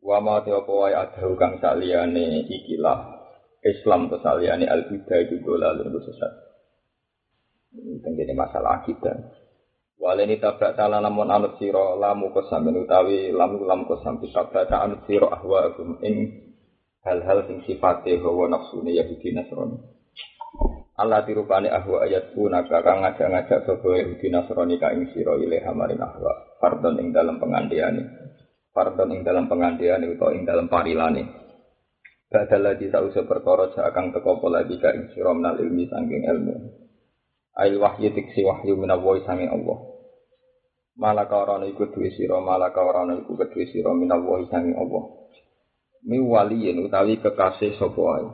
Wa ma te apa wae adahu kang saliyane ikilah Islam atau saliyane al-huda itu dolal itu sesat. Tenggene masalah akidah. Waleni tabrak salah namun anut siro lamu kosam utawi lamu lamu kosam tabrak anut siro ahwa agum ing hal-hal sing sifate hawa nafsune Yahudi Nasrani. Allah dirupani ahwa ayat punaka kang ngajak-ngajak sapa Yahudi Nasrani ka ing sira ilaha ahwa. Fardon ing dalam pengandiane. Fardon ing dalam pengandian atau ing dalam parilane. Badal lagi sausa perkara sakang teko lagi ka ing sira menal ilmi sangking ilmu. Ail wahyu tiksi wahyu minallahi sanging Allah. Malaka orang iku duwe sira, malaka orang iku kedue sira minallahi sanging Allah. Mi waliyin utawi kekasih sapa wae.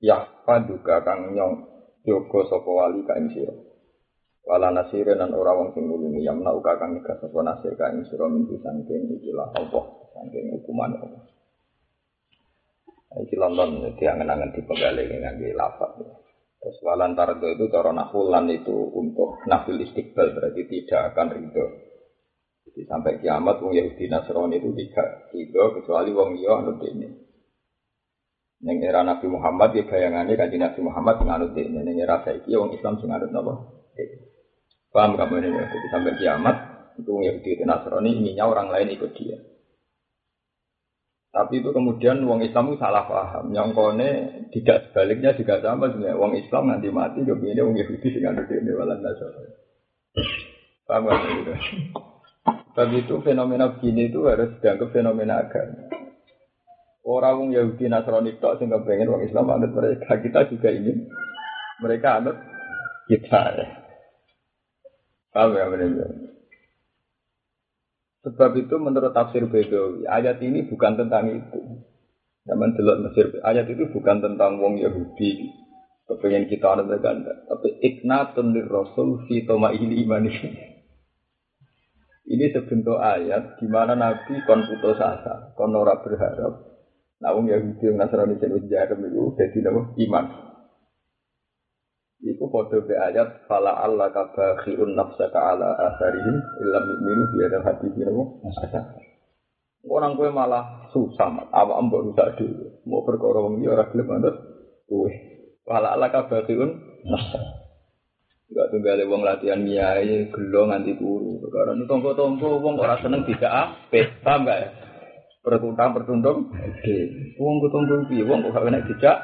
Ya paduka kang nyong yoga sapa wali ka sira. Wala nasire nan ora wong sing nulungi yang uka kang nyegah sapa nasir ka ing sira minggu saking ikilah Allah, saking hukuman Allah. Iki London diangen-angen dipegale ngangge lafaz. Terus walan tardo itu cara nahulan itu untuk nafil istiqbal berarti tidak akan ridho. Jadi sampai kiamat wong Yahudi Nasrani itu tidak ridho kecuali wong liya anut ini. Neng era Nabi Muhammad ya bayangannya kaji Nabi Muhammad menganut ini. Neng era saiki wong Islam sing anut napa? Paham kamu ini ya? Jadi sampai kiamat itu Yahudi itu Nasrani inginnya orang lain ikut dia. Tapi itu kemudian wong Islam itu salah paham. Nyongkone tidak sebaliknya juga sama sebenarnya. Wong Islam nanti mati kemudian wong Yahudi dengan anut ini walan Nasrani. Paham kamu itu? Tapi itu fenomena begini itu harus dianggap fenomena agama. Orang wong Yahudi Nasrani itu sehingga pengen wong Islam anut mereka. Kita juga ingin mereka anut kita ya. Paham ya benar Sebab itu menurut tafsir Bedawi, ayat ini bukan tentang itu. Zaman delok Mesir, ayat itu bukan tentang wong Yahudi kepengen kita anut mereka tapi iknatun lir rasul fi ini iman ini sebentuk ayat di mana Nabi kon putus asa, kon ora berharap. Nah, wong Yahudi yang Nasrani sing wis jarem iku dadi iman. Iku foto be ayat fala Allah kabakhiun nafsaka ala asarihim illam yu'minu bi hadal hadis nopo asa. Orang kue malah susah, apa mbok rusak dhewe. Mau perkara wong ora gelem manut kowe. Fala Allah kabakhiun nafsaka. Enggak tunggal wong latihan miai gelo nganti turu. Perkara tonggo-tonggo wong ora seneng tidak apik, paham gak ya? Pertundang pertundung, oke. Wong ketunggu piye? Wong kok gak kena dijak?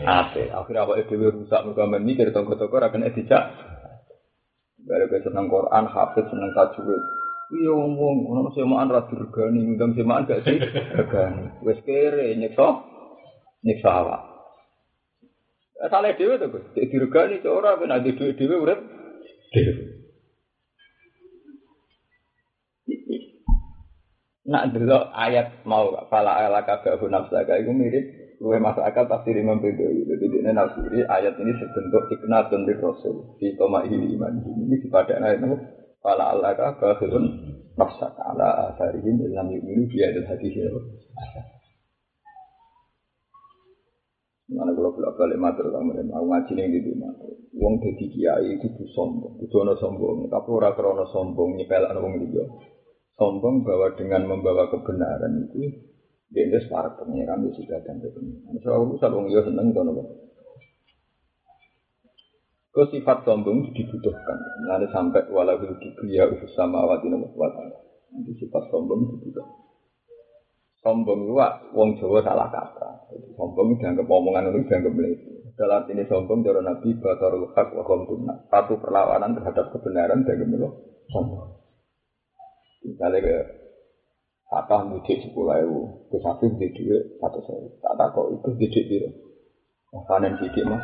Ape. Akhirnya awake dhewe rusak mergo mikir tonggo-tonggo ora kena dijak. Kowe seneng Quran, hafid seneng tajwid. Iya wong ono semaan ra dirgani, ngundang semaan gak sih? Regani. Wis kere nyekso nyekso awak. Salah dhewe to, Gus. Dirgani ora ben ade dhewe dhewe urip dhewe. Nak delok ayat mau fala ala kaga nafsaka. Iku mirip luwe masuk akal tafsir Imam Bedawi. Jadi ini nafsiri ayat ini sebentuk iknatun di Rasul. Di toma ini iman. Ini pada ayat itu fala ala kaga nafsaka. Ala asarihim ilham yu'minu biya dan hadis Mana kalau bolak balik matur kamu dan mau ngaji nih rumah. Wong jadi kiai itu sombong, itu sombong. Tapi orang krono sombong nyepel wong liya sombong bahwa dengan membawa kebenaran itu dia para pengiran di sudah dan kebenaran. Soal urusan orang yo seneng itu nopo. Ke sifat sombong dibutuhkan. Nanti sampai walau kibriya sama awati nopo Nanti sifat sombong dibutuhkan. Sombong itu wong Jawa salah kata. Sombong dianggap omongan itu dianggap melebihi. Dalam ini sombong cara Nabi Batarul Haq wa Satu perlawanan terhadap kebenaran dianggap sombong. Misalnya ke Fatah mudik sepuluh ribu, ke satu di dua satu saya. Tak tak kok itu didik biru. Wah panen sidik mas,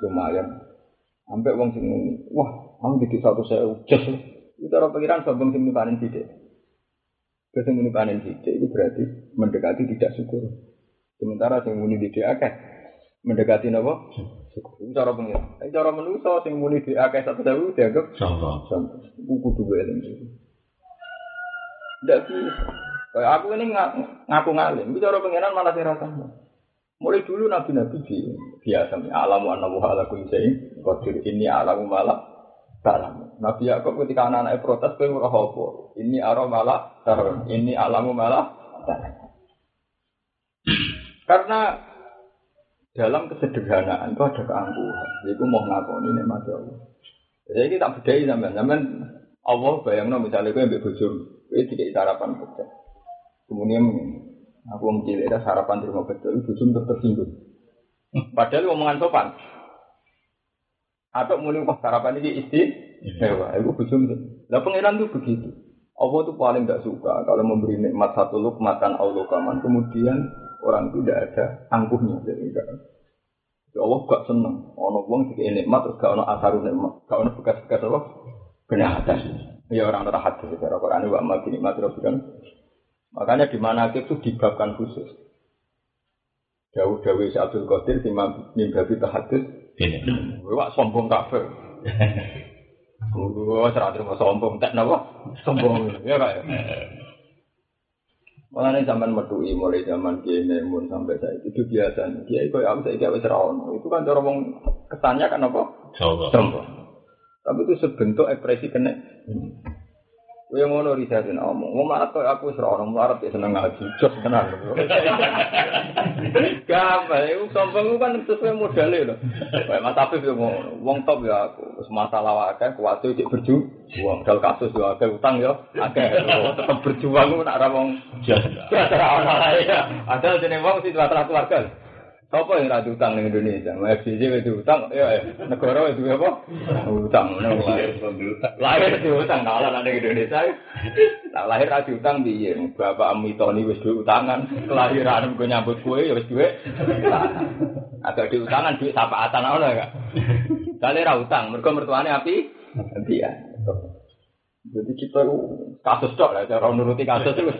lumayan. Sampai uang sini, wah kamu didik satu saya jas. Itu orang pikiran sombong sini panen sidik. Ke sini panen sidik itu berarti mendekati tidak syukur. Sementara yang muni didik akeh mendekati nopo syukur. Itu cara pengiran. Cara menuso yang muni didik akeh satu saya dianggap sombong. Sombong. Buku dua ini. Tidak bisa. Aku ini ngaku ngalim, bicara pengiran malah saya. Mulai dulu nabi-nabi biasa alamu anahu ala kunjai qadir ini alamu malah salam. Nabi Yakub ketika anak-anak protes kowe ora apa. Ini aro malah tarun. Ini alamu malah. Karena dalam kesederhanaan itu ada keangkuhan. Jadi mau ngakoni nikmat Allah. Jadi kita bedai sampean, sampean Allah bayangno misalnya gue ambil bujum, gue tidak sarapan betul. Kemudian aku mencilih ada sarapan rumah betul, bujum tetap tersinggung. Padahal omongan sopan. Atau mulai pas sarapan ini istri, mewah, itu bujum. Lah pengiran tuh begitu. Allah tuh paling tidak suka kalau memberi nikmat satu lukmatan Allah kaman, kemudian orang itu tidak ada angkuhnya. Jadi enggak. Ya Allah gak seneng. Ono wong dikei nikmat terus gak ono asarun nikmat. Gak ono bekas-bekas apa? Kenyataan. Ya orang tak hadis secara Quran wa amal nikmat kan. Makanya di mana itu dibabkan khusus. Jauh-jauh si Abdul Qadir di mimbabi tahadus. Wah sombong kafir. Wah serah terima sombong. Tak napa? Sombong. Ya kak. Malah ini zaman medui mulai zaman Kiai Memun sampai saya itu biasa. Kiai kau yang saya kiai serawon itu kan cara kesannya kan apa? Sombong. Tapi itu sebentuk ekspresi kena. Kowe ngono risatin omong. Wong marat kok aku wis ora ono marat ya seneng ngaji. Jos tenan. Gampang, iku sombong kan sesuai modalnya lho. Kayak Mas Afif yo ngono. Wong top ya aku. Wis masalah akeh kuwate cek berju. Wong dal kasus yo akeh utang yo akeh. Tetep berjuang ku nak ora wong jas. Ora ono ya. Ada jeneng wong sing keluarga. Apa yang rada utang di Indonesia? FCC itu utang, ya negara itu apa? Utang, lahir lahir itu utang, kalau ada Indonesia, tak lahir rada utang biye. Bapak Amitoni wis duit utangan, kelahiran gue nyambut kue ya wis duit. Agak diutangan duit sapaatan apa enggak? Kali ra utang, mereka mertuanya api, dia. Jadi kita kasus dok lah, cara nuruti kasus itu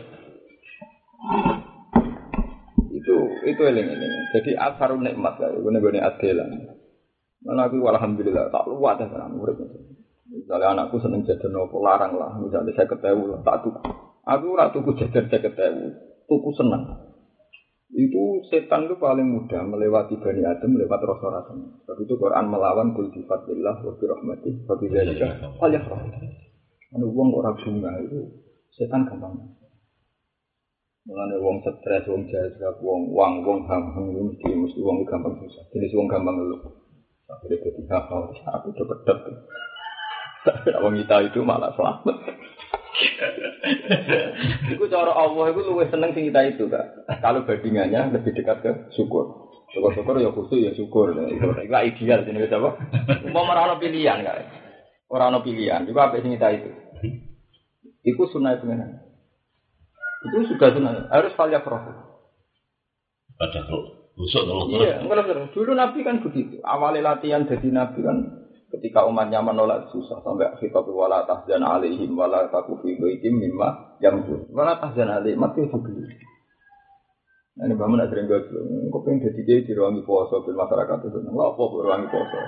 itu eling eling. Jadi asarun nikmat lah, gue nih adelan. Mana aku alhamdulillah tak luat ya sekarang murid. Misalnya anakku seneng jajan nopo larang lah, misalnya saya ketemu lah tak tuku. Aku ora tuku jajan saya ketemu, tuku seneng. Itu setan itu paling mudah melewati Bani Adam lewat rasanya. Sebab itu Quran melawan kul bi fadlillah wa bi rahmatih wa bi dzalika falyafrah. Anu wong ora itu setan gampang. Mengenai wong stres, wong jajak, wong wang, wong gampang itu mesti mesti wong gampang susah. Jenis wong gampang lu. Akhirnya jadi hafal, aku udah pedot. Tapi wong kita itu malah selamat. Iku cara Allah itu luwih seneng sing kita itu kak. Kalau bandingannya lebih dekat ke syukur. Syukur-syukur ya khusus ya syukur. Itu ideal jenis apa? Mau merana pilihan kak. Orang pilihan. Juga apa sing kita itu? Iku sunnah itu memang. Itu sudah sunnah. Harus profit. Pada busuk dulu. Iya, enggak. Dulu Nabi kan begitu. Awalnya latihan jadi Nabi kan ketika umatnya menolak susah sampai kita wala tahzan alaihim wala taku fi baitim mimma yang wala tahzan alaihim mati itu beli. Nah, ini bangun ada yang gak kok pengen jadi dia di ruang puasa di masyarakat itu, nggak apa ruang puasa,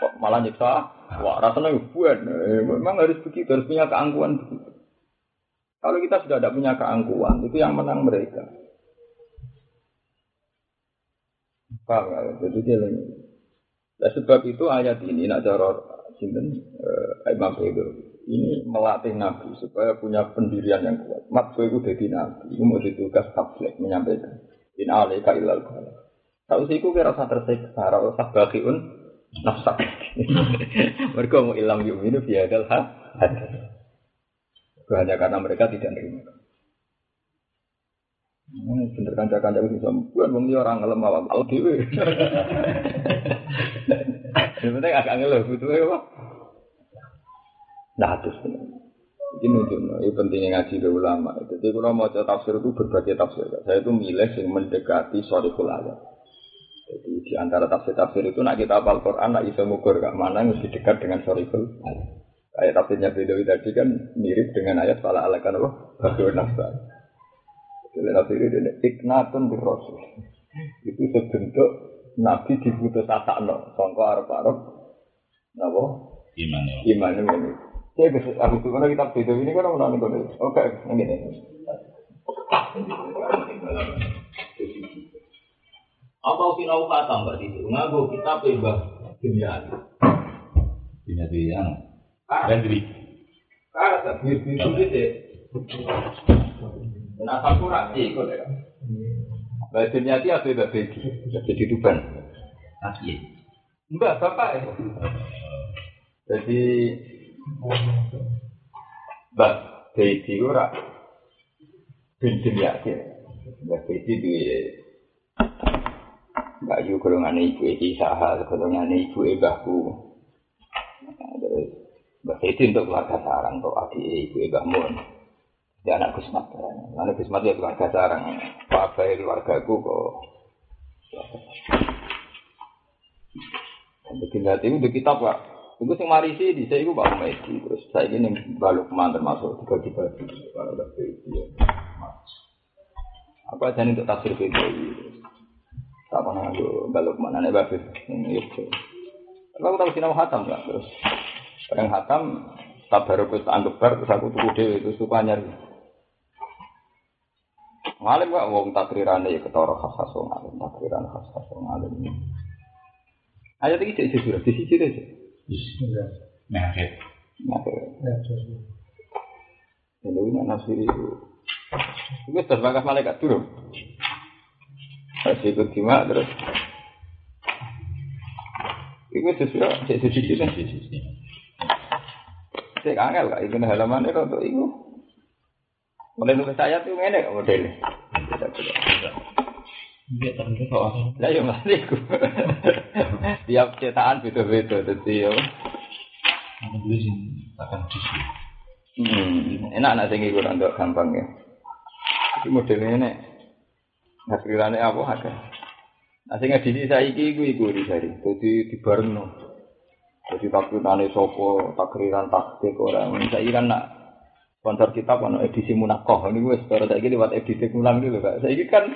kok malah nyiksa, wah rasanya buat, memang harus begitu, harus punya keangkuhan begitu. Kalau kita sudah tidak punya keangkuhan, itu yang menang mereka. Paham ya? Jadi lagi. Nah, sebab itu ayat ini, nak cara sinten uh, Imam itu ini melatih Nabi supaya punya pendirian yang kuat. Mat itu jadi Nabi, itu mau ditugas tablet menyampaikan. In alaika ilal bala. Tahu sih, aku kira rasa tersiksa, rasa bagiun nafsak. Mereka mau ilam yuminu biadal ha. Hanya karena mereka tidak menerima. Hmm, bener kan kanca itu bisa bukan wong orang ngelem awak dhewe. Yang penting agak ngeluh butuh apa? Nah, terus ini nunjuk, ini pentingnya ngaji ke ulama. Jadi kalau mau tafsir itu berbagai tafsir. Saya itu milih yang mendekati soriful ayat. Jadi di antara tafsir-tafsir itu nak kita hafal Quran, nak bisa mengukur ke mana yang lebih dekat dengan soriful ayat. Ayat tafsirnya Bedawi tadi kan mirip dengan ayat fala alakan apa? Bagian nafsa. Jadi tafsir ini iknatun birrosul. Itu sebentuk Nabi dibutuh no. Sangka arab. Napa? Iman ya. Iman ini. Saya bisa aku tuh kalau kita Bedawi ini kan orang nonton Oke, ini. Apa sinau kata mbak itu? Ngaku kita bebas dunia. Dunia Ah, Hendri. Karena tak itu itu deh. Nah, aku rasi kok ya. Mbak Dunyati apa Bedi? Mbak Bedi Tuban. Lagi. Enggak, bapak ya. Jadi Mbak Bedi ora bin Dunyati. Mbak Bedi duwe Mbak Yu golongan ibu Eki Saha, golongan ibu Mbahku. Nah, Terus Mbak Bedi untuk keluarga sarang, untuk adik ibu Mbah Mun. Dia anak Gusmat. Anak Gusmat ya keluarga sarang. Pak Abai keluargaku kok. Jadi nanti itu kitab pak. Itu sing marisi di saya itu Pak Medi. Terus saya ini baluk mantan termasuk tiga tiga kalau udah itu. Apa aja untuk tafsir PBI. Tak pernah aku baluk mana nih bapak ini itu. Kalau aku tahu sinau hatam terus. Yang hatam tak baru anggap bar terus aku tuku dewi itu suka nyari. Ngalim gak wong takrirane ya ketara khas khas wong alim takriran khas khas wong alim. Ayat ini cek sudah di sisi aja. Nah, Nah, ini ini nafsir itu. Itu sudah bakas malaikat turun. Harus ikut kima terus. Itu sesuai cek suci itu. Cek angel itu halaman itu untuk itu. Mulai nulis ayat itu ngene modelnya. Lah ya mas iku. Tiap cetakan beda-beda dadi yo. Aku sih akan. Hmm, enak nak sing iku untuk gampang ya. Iki modelnya nek Nakrirane apa ada. Nah sing edisi saiki iku iku disari. Dadi dibarengno. Jadi takrirane sapa, takriran taktik ora. Saiki kan nak sponsor kitab ono edisi munakoh. Ini wis cara saiki lewat edisi ulang dulu Kak. Saiki kan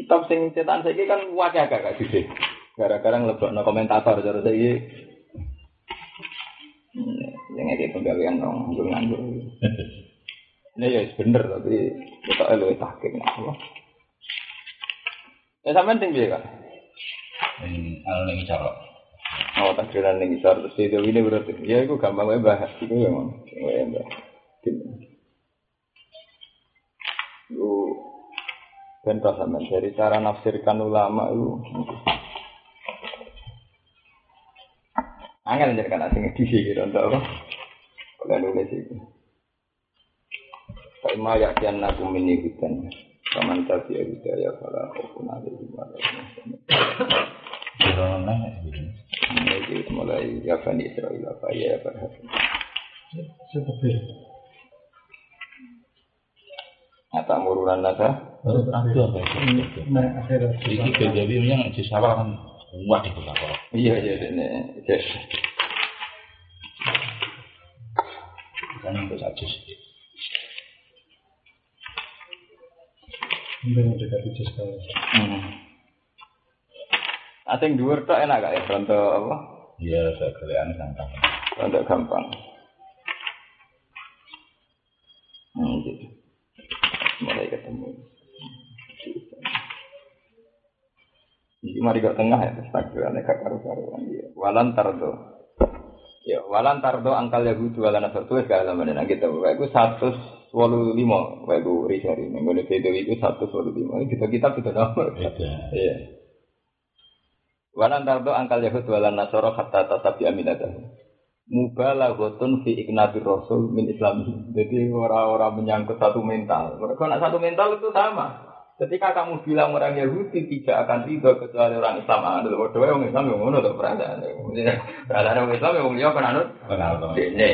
kitab sing cetakan saiki kan wakil agak Kak Didi. Gara-gara ngelebokno komentator cara saiki. Hmm, Yang ini penggawean dong, nganggur Ini ya bener tapi kita lebih tahkim nah. Ya sampean sing piye Kak? Ini anu cara. Oh, takdiran ning isor terus itu ini berarti. Ya iku gampang wae bahas iku ya mon. Wae mbah. Lu bentar sampean dari cara nafsirkan ulama itu. Angel jadi kan asing gitu untuk apa? Kalau nulis itu. Kaima yakian naku mini hutan. Tadi ya hidayah kalau kau ada di mana. Gitu. Jadi mulai ya Bani Israel apa ya berhati. Ata murunan nasa. Baru ada apa itu? Iki kerja yang di sawah kan kuat itu apa? Iya iya ini. Yes. Kan itu saja sih. Hmm. Asing dhuwur tok enak gak ya contoh apa? Iya, saya kalian gampang. Contoh gampang. Hmm, gitu. Mulai ketemu. Ini mari ke tengah ya, takbirannya gak karu-karuan. Iya. Walan tardo. Ya, walan tardo angkal Yahudi walan asal tulis gak sama dengan kita. Wah, itu satu walu lima. Wah, itu risari. Mengenai video itu satu walu lima. Ini kita kita sudah nomor. Beda. Iya. Walan tardo angkal Yahud walan nasoro hatta tasabi aminatahu. Mubalaghatun fi iknatir rasul min islami. Jadi orang-orang menyangkut satu mental. Mereka nak satu mental itu sama. Ketika kamu bilang orang Yahudi tidak akan tidur kecuali orang Islam anut, bodoh orang Islam yang ngono tuh perasaan. Perasaan orang Islam yang dia kan anut. Ini,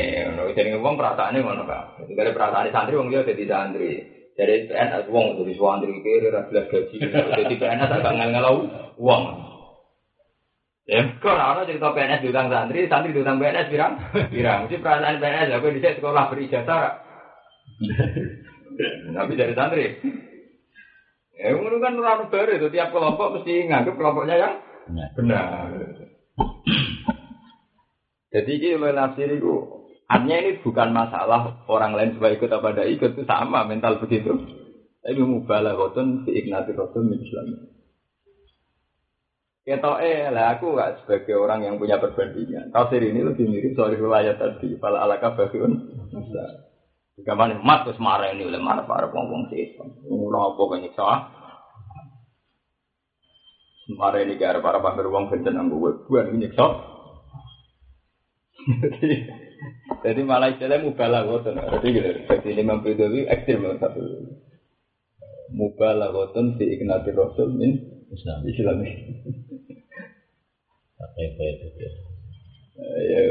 jadi ngomong perasaannya ngono kan. Jadi dari perasaan santri wong dia jadi santri. Jadi PNS wong jadi santri kiri ra jelas gaji. Jadi PNS agak ngelau uang. Ya, kok ora cerita PNS diutang santri, santri diutang PNS pirang? Pirang. Mesti perasaan PNS aku di sekolah berijazah. Tapi dari santri. Ya, ngono kan ora bare itu tiap kelompok mesti nganggep kelompoknya yang Benar. benar. Jadi ini oleh nafsir itu artinya ini bukan masalah orang lain supaya ikut apa tidak ikut itu sama mental begitu. Tapi mubalah kotun fi ignati rasul min Islam. Kita eh lah aku gak sebagai orang yang punya perbandingan. Tafsir ini lebih mirip soal riwayat tadi. Fala alaka bagiun. Masa. Gamane mat wis marah ini oleh marah para wong-wong sih. Ngono apa nyiksa? Mare ini gara para pamer bencana nggo web buan ini sok. Jadi malah istilah mubalah ngoten. Jadi gitu. Jadi Imam Baidawi ekstrim banget satu. Mubalah ngoten fi iknati rasul min Islam. Islam. Apa itu ya? Ya.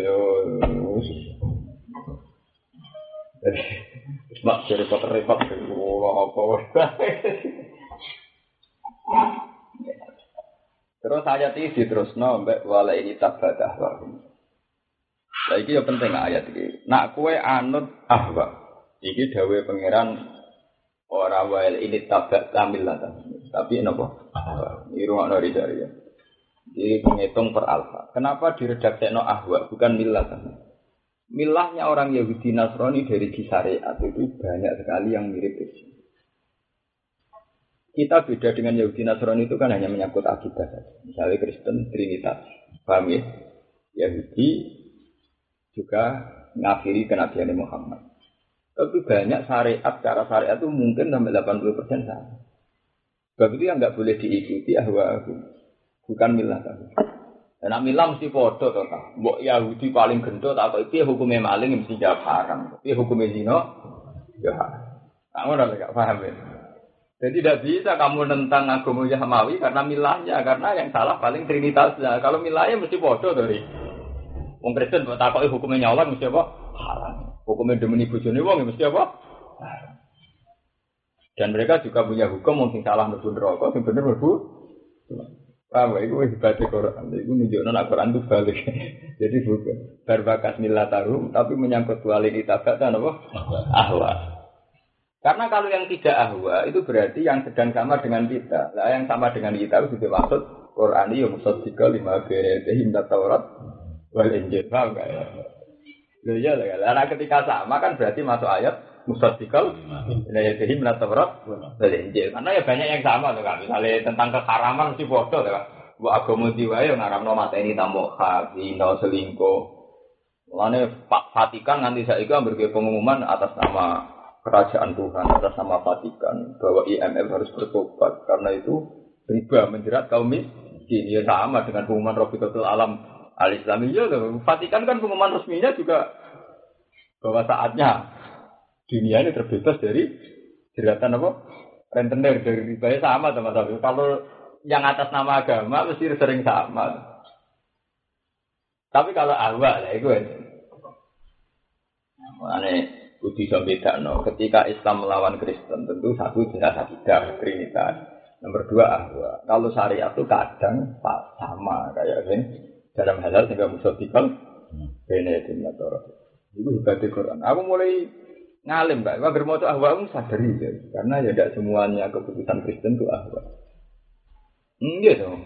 Jadi mak repot-repot apa. Terus ayat ini diterusno mbek wala ini tabadah wa. Lah iki ya penting ayat iki. Nak kue anut ahwa. Iki dawe pangeran ora wael ini tabak kamil lah. Tapi? Ahwa. Ini rumah dari dari ya. Jadi menghitung per alfa. Kenapa diredaksekno ahwa bukan milah? Milahnya orang Yahudi Nasrani dari syariat itu banyak sekali yang mirip Islam. Kita beda dengan Yahudi Nasrani itu kan hanya menyangkut akidah saja. Misalnya Kristen Trinitas, paham ya? Yahudi juga ngafiri kenabian Muhammad. Tapi banyak syariat, cara syariat itu mungkin sampai 80% sama. Sebab itu yang nggak boleh diikuti ahwa bukan milah kan. Nah milah mesti podo toh kan. Mbok Yahudi paling gendut atau itu hukumnya maling mesti jawab haram. Tapi hukumnya zina ya. Kamu udah nggak paham ya? Jadi tidak bisa kamu tentang agama Yahmawi karena milahnya, karena yang salah paling trinitasnya. Kalau milahnya mesti bodoh dari. Wong Kristen buat takoki hukumnya nyawa mesti apa? Haram. Hukumnya demeni bojone wong ya mesti apa? Dan mereka juga punya hukum mungkin salah mlebu neraka, sing bener mlebu. Paham ya? Itu hebat Quran. Itu nunjukno nek Quran itu balik. Jadi bukan berbakas milah tarum, tapi menyangkut wali tabatan apa? Ahwa. Karena kalau yang tidak ahwa itu berarti yang sedang sama dengan kita. Nah, yang sama dengan kita itu juga maksud Quran ini musaddiqa lima berete himda Taurat wal Injil. Paham enggak ya? Loh iya lah. Karena ketika sama kan berarti masuk ayat musaddiqa lima himda Taurat wal Injil. Karena ya banyak yang sama tuh kan. Misalnya tentang keharaman mesti bodoh tuh kan. Bu agama diwae yang ngaramno mateni tamu hak, zina selingkuh. Mulane Pak Vatikan nanti saya itu ambil pengumuman atas nama kerajaan Tuhan atas nama Vatikan bahwa IMF harus bertobat karena itu riba menjerat kaum miskin ya sama dengan pengumuman Rofiqatul Alam al Islamiyah Vatikan kan pengumuman resminya juga bahwa saatnya dunia ini terbebas dari jeratan apa rentenir dari riba ya sama teman-teman kalau yang atas nama agama mesti sering sama tapi kalau awal ya itu Makanya kudu iso bedakno. Ketika Islam melawan Kristen tentu satu jelas akidah Trinitas. Nomor dua ahwa. Kalau syariat itu kadang sama kayak ini dalam halal sehingga musadikal benedim atau itu hebat Quran. Aku mulai ngalim mbak. Agar mau ahwa aku sadari ya. Karena ya tidak semuanya keputusan Kristen itu ahwa. Enggak dong.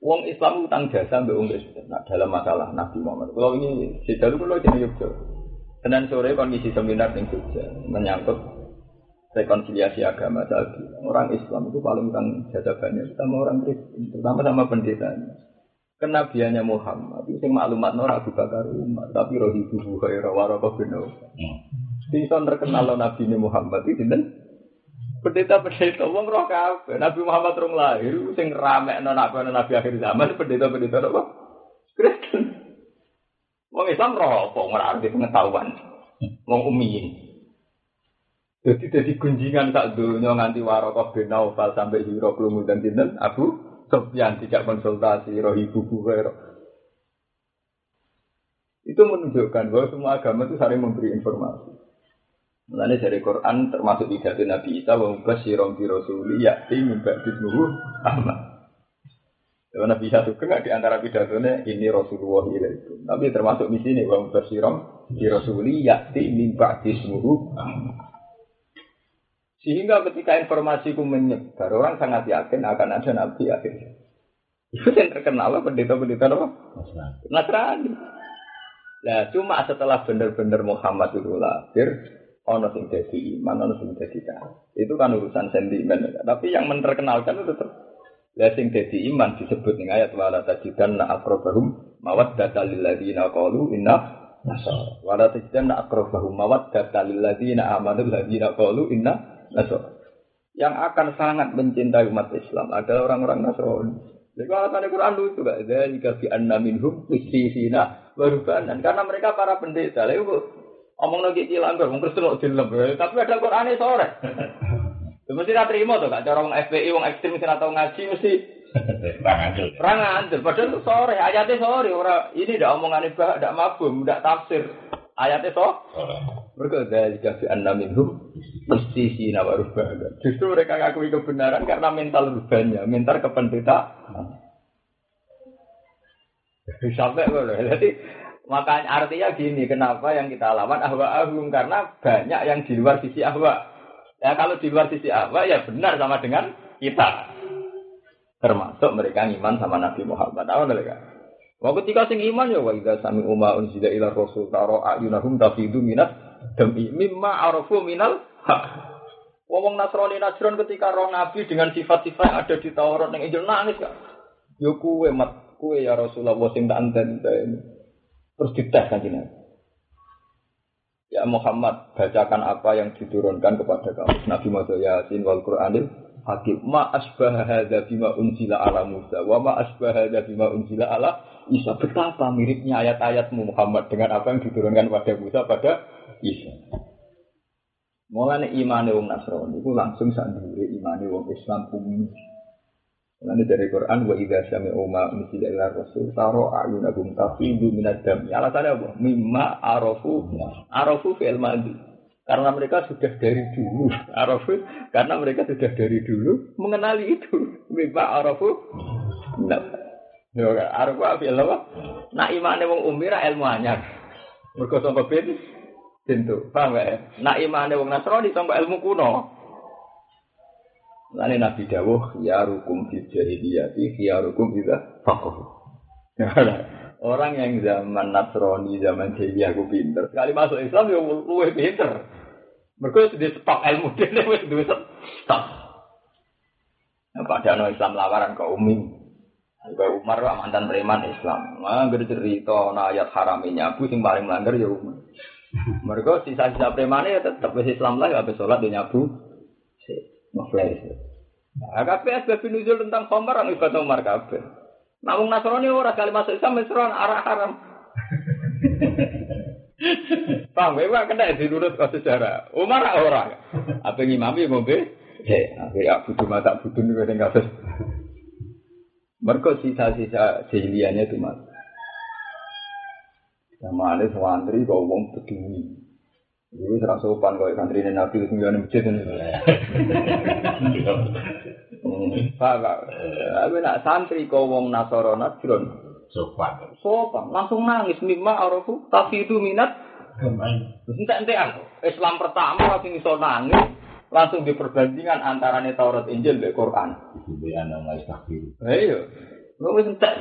Wong Islam utang jasa mbak Wong Kristen. Nah, dalam masalah Nabi Muhammad. Kalau ini sedalu kalau jadi Yogyakarta. Senin sore kondisi seminar di Jogja menyangkut rekonsiliasi agama tadi. Orang Islam itu paling utang jasa banyak sama orang Kristen, terutama sama pendetanya. Kenabiannya Muhammad itu yang maklumat Nora Abu Bakar Umar, tapi roh ibu Buhairah Warabah bin Sinson terkenal Nabi Muhammad itu dan pendeta-pendeta wong roh kabeh. Nabi Muhammad rong lahir sing rame nabi nabi akhir zaman pendeta-pendeta apa? Kristen. Wong Islam roh apa ora pengetahuan. Wong umiyin. Jadi jadi gunjingan sak dunia nganti Warokoh bin Naufal sampai Hiro Klumu dan Dinten Abu Sofyan tidak konsultasi roh ibu Buhairah. Itu menunjukkan bahwa semua agama itu saling memberi informasi. Mulanya dari Quran termasuk pidato Nabi Isa wa mubasyirun bi rasuli ya'ti min ba'di Ahmad. Ya, Nabi Isa itu kan di antara pidatonya ini Rasulullah itu. Tapi termasuk di sini wa mubasyirun bi rasuli ya'ti min ba'di Ahmad. Sehingga ketika informasiku menyebar, orang sangat yakin akan ada nabi akhirnya. Itu yang terkenal pendeta-pendeta apa? Nasrani. Nah, cuma setelah benar-benar Muhammad itu lahir, ono sing jadi iman, ono sing jadi kafir. Itu kan urusan sentimen. Tapi yang menerkenalkan itu tetap lah sing jadi iman disebut ning ayat wala tajidanna aqrabahum mawaddata lil ladzina qalu inna nasara. Wala tajidanna aqrabahum mawaddata lil ladzina amanu ladzina qalu inna nasara. Yang akan sangat mencintai umat Islam adalah orang-orang Nasrani. Jadi alasan Quran lucu? Dan jika fi anna minhum sina warubanan. Karena mereka para pendeta. Lalu omong lagi cilang wong Kristen kok dilem. Tapi ada Quran sore. Mesti tidak terima tuh kak. Cara wong FPI, wong ekstrim mesti tahu ngaji mesti Perang perang anjir. Padahal itu sore, ayatnya sore. Orang ini tidak omongan ibah, tidak mabum, tidak tafsir. Ayatnya so. Mereka dari jika fi anna minhum mesti sina warubanan. Justru mereka ngakui kebenaran karena mental rubahnya, mental kependetaan. Sampai loh. Jadi makanya artinya gini, kenapa yang kita lawan ahwa ahum karena banyak yang di luar sisi ahwa. Ya kalau di luar sisi ahwa ya benar sama dengan kita. Termasuk mereka iman sama Nabi Muhammad. Tahu mereka? Wah ketika sing iman ya wa idza sami umma unzila ila rasul taro ayunahum tafidu minat demi mimma arafu minal hak. Wong Nasrani Nasron ketika roh Nabi dengan sifat-sifat yang ada di Taurat yang Injil nangis gak? Yo kuwe mat kuwe ya Rasulullah sing tak enten. Terus dites kan Nabi. Ya Muhammad, bacakan apa yang diturunkan kepada kamu. Nabi Muhammad Yasin wal Qur'anil Hakim. Ma asbah hadza bima unzila ala Musa wa ma asbah hadza bima unzila ala Isa. Betapa miripnya ayat-ayatmu Muhammad dengan apa yang diturunkan pada Musa pada Isa. Mulane imane wong Nasrani iku langsung sak imane wong Islam umum. Mulane dari Quran wa idza sami'u ma unzila ila rasul taro ayunahum tafidu minad dam. Alasannya apa? Mimma arafu arafu fi'il madhi. Karena mereka sudah dari dulu arafu karena mereka sudah dari dulu mengenali itu. Mimma arafu nah. Ya kan arafu fi'il apa? Nah imane wong umira ilmu anyar. Mergo sangka ben tentu. Paham gak ya? Nak imane wong Nasrani sangka ilmu kuno. Lane Nabi dawuh ya rukum fi jahiliyati khiyarukum idza faqahu. Orang yang zaman Nasrani, zaman jahiliyah aku pinter. Sekali masuk Islam ya luwih pinter. Mereka sudah stok ilmu dia wis duwe stok. Nah, padahal Islam lawaran ke Umi. Ke Umar wa mantan preman Islam. Nah, cerita nah ayat haraminya nyabu sing paling melanggar ya Umar. Mereka sisa-sisa preman ya tetap Islam lah habis sholat dia nyabu. Ngeflash. Nah, kabeh asbab nuzul tentang khamar anu ibadah Umar kabeh. Namun Nasrani ora kali masuk Islam wis arah haram. Paham ya, kena dinurut ke sejarah. Umar ora. Apa ngimami ngombe? Akhir ya budu mata budu nih sing kabeh. Mereka sisa-sisa jahiliyahnya itu mas. Sama ada santri kau wong peduli. Dulu serang sopan kau santri ini nabi itu nggak masjid ini. Pak. Tapi nak santri kau wong nasoro nasron. Sopan. Sopan, langsung nangis mimma arafu tapi itu minat. Entek-entekan. Islam pertama langsung iso nangis, langsung di perbandingan antara Taurat Injil dan Quran. Ibu anak nggak. Iya. Lu wis entek.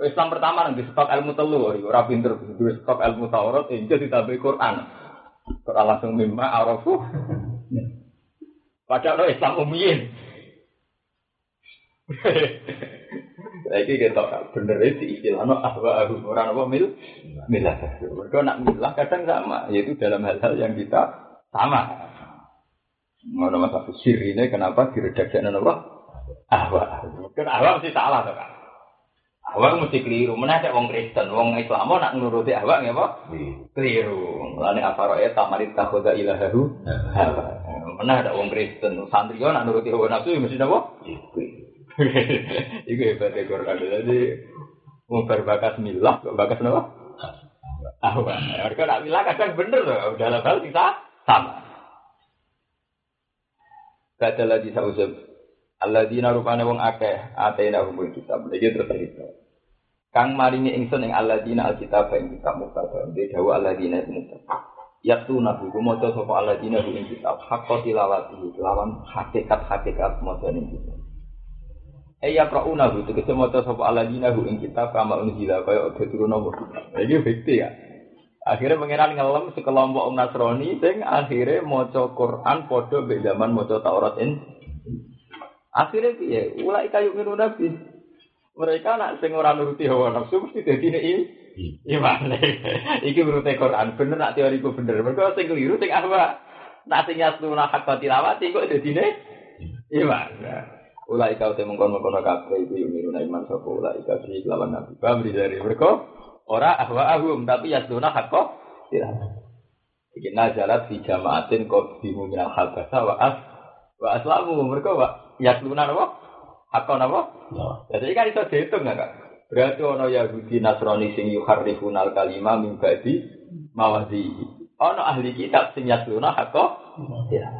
Islam pertama nang disebut ilmu telu, ora pinter disebut ilmu Taurat, Injil ditambah Quran. Quran langsung mimma arafu. Padahal Islam umiyin. Lagi kita bener itu istilahnya ahwa ahum orang apa mil milah. Mereka nak milah kadang sama, yaitu dalam hal-hal yang kita sama. Ngono masa sir ini kenapa diredaksi apa? Ahwa. Kan ahwa mesti salah tuh kan. Ahwa mesti keliru. Mana ada wong Kristen, wong Islam nak nuruti ahwa nggak apa? Keliru. Mulane apa ya tamarit takhoda ilahahu. Mana ada wong Kristen, santri nak nuruti hawa nafsu mesti apa? Iku hebat ya Quran. Jadi mau berbakas milah, kok bakas apa? Ahwa. Mereka nak milah kadang bener loh. Dalam hal kita sama. Kata lagi sausab. Alladzina rupane wong akeh atena hukum kitab. Iki terus cerita. Kang maringi ingsun ing alladzina alkitab ing kitab mutada. Dia dawa alladzina ing mutada. Yaktu nabi kumoto sapa alladzina ing kitab. Hakka tilawati lawan hakikat-hakikat maca ing kitab. Eya prauna hu tegese maca sapa alladzina hu ing kitab kama unzila kaya udah turun apa. Iki bukti ya. Akhirnya pengiran ngelem sekelompok Nasrani sing akhirnya maca Quran padha mbek zaman maca Taurat in. Akhirnya piye? Ulai kayu minu nabi. Mereka nak sing ora nuruti hawa nafsu mesti dadi ini. Iman. Iki menurut Quran bener nak teoriku bener. Mereka sing keliru sing ahwa. Nak sing yasuna hak tilawati kok dadi nek iman. Ulai kau temu kono kono kafe itu yumiru iman sapa ulai di lawan nabi. Bamri dari mereka ora ahwa ahum tapi yasduna hakko tidak. Iki nazalat fi jamaatin qadimu minal habasa wa as wa aslamu mereka wa yasluna apa? Hakko napa? Jadi kan itu dihitung enggak? Berarti ono Yahudi Nasrani sing yuharrifunal kalima min ba'di mawadhi. Ono ahli kitab sing yasluna hakko tidak.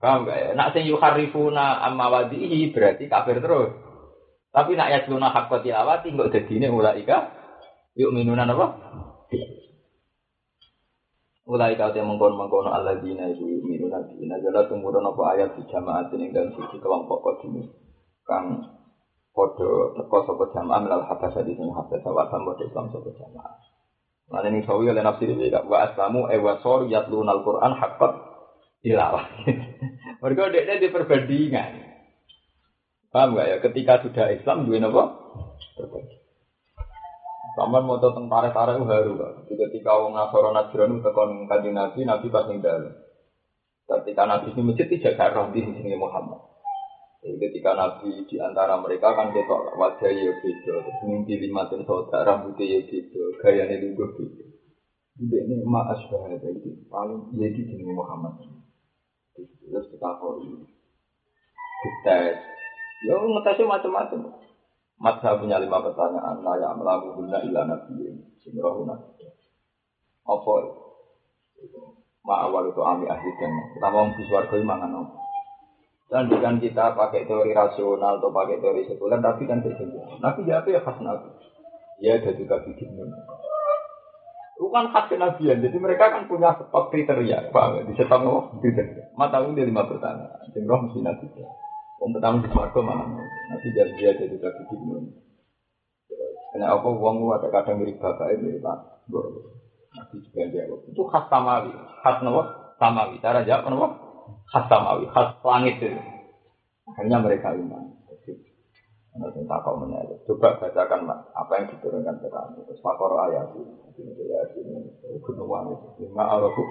Paham gak ya? Nak sing yuharifuna amma wadihi berarti kafir terus. Tapi nak yasluna haqqa tilawati kok dadine ulaika yuk minunan apa? Ulaika te mengkon-mengkono alladzina iku yu'minuna bi nazala tumurun apa ayat di jamaat ing dalem siji kelompok kodine. Kang padha teko sapa jamaah melal habasa di sing habasa wa sambo Islam sapa jamaah. Lan ini sawi oleh nafsi iki wa aslamu e wasor yatlunal Qur'an haqqat tilawah. Mereka dia di perbandingan. Paham gak ya? Ketika sudah Islam, dua apa? Sampai mau tentang tarik-tarik Jadi Ketika orang Nasoro Najran tekan kaji Nabi, Nabi pas dalam. Ketika Nabi ini masjid tidak garah di sini Muhammad. Jadi ketika Nabi di antara mereka kan ketok wajah ya terus mimpi lima tin saudara rambutnya ya beda, gayanya juga beda. Ini maas bahaya itu paling jadi jenis Muhammad. Terus kita kori. Dites. Ya ngetesnya macam-macam. Masa punya lima pertanyaan. Naya melaku guna ila nabi. Sinrohu nabi. Apa? Ma'awal itu ami ahli dan kita mau di suarga mangan apa? Dan bukan kita pakai teori rasional atau pakai teori sekuler, tapi kan berbeda. Nabi ya apa ya khas nabi? Ya ada juga bikin Bukan khas kenabian, jadi mereka kan punya stok kriteria, pak, di stok no kriteria. Mata dia lima pertanyaan, jengroh mesti nabi. Om pertama di Marco mana? Nanti jadi dia jadi kaki bingung. Karena apa uang lu ada kadang mirip bapak mirip pak, Nanti juga jawab. Itu khas samawi, khas nopo samawi. Cara jawab nopo khas samawi, khas langit itu. Akhirnya mereka iman. Nanti kau menyebut. Coba bacakan apa yang diturunkan ke kamu. Terus fakor ayat ini ya ini gunungan itu. Lima arabu.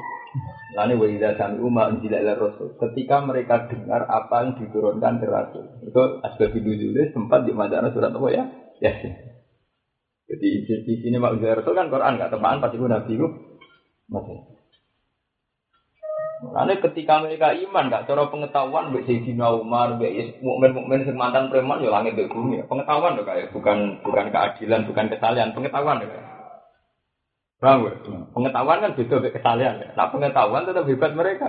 Lalu wajah kami umat menjilat rasul. Ketika mereka dengar apa yang diturunkan ke rasul. Itu asbab dulu sempat di mana surat apa ya? Ya. Jadi di sini mak rasul kan Quran nggak teman pasti nabi gue masih. Karena ketika mereka iman, gak cara pengetahuan, mbak Sayyidina Umar, mbak mukmin mukmin mantan preman, ya langit di bumi. Pengetahuan dong kayak bukan bukan keadilan, bukan kesalahan, pengetahuan kayak. Paham gak? Pengetahuan kan beda dengan kesalahan. Ya. Nah pengetahuan tetap hebat mereka.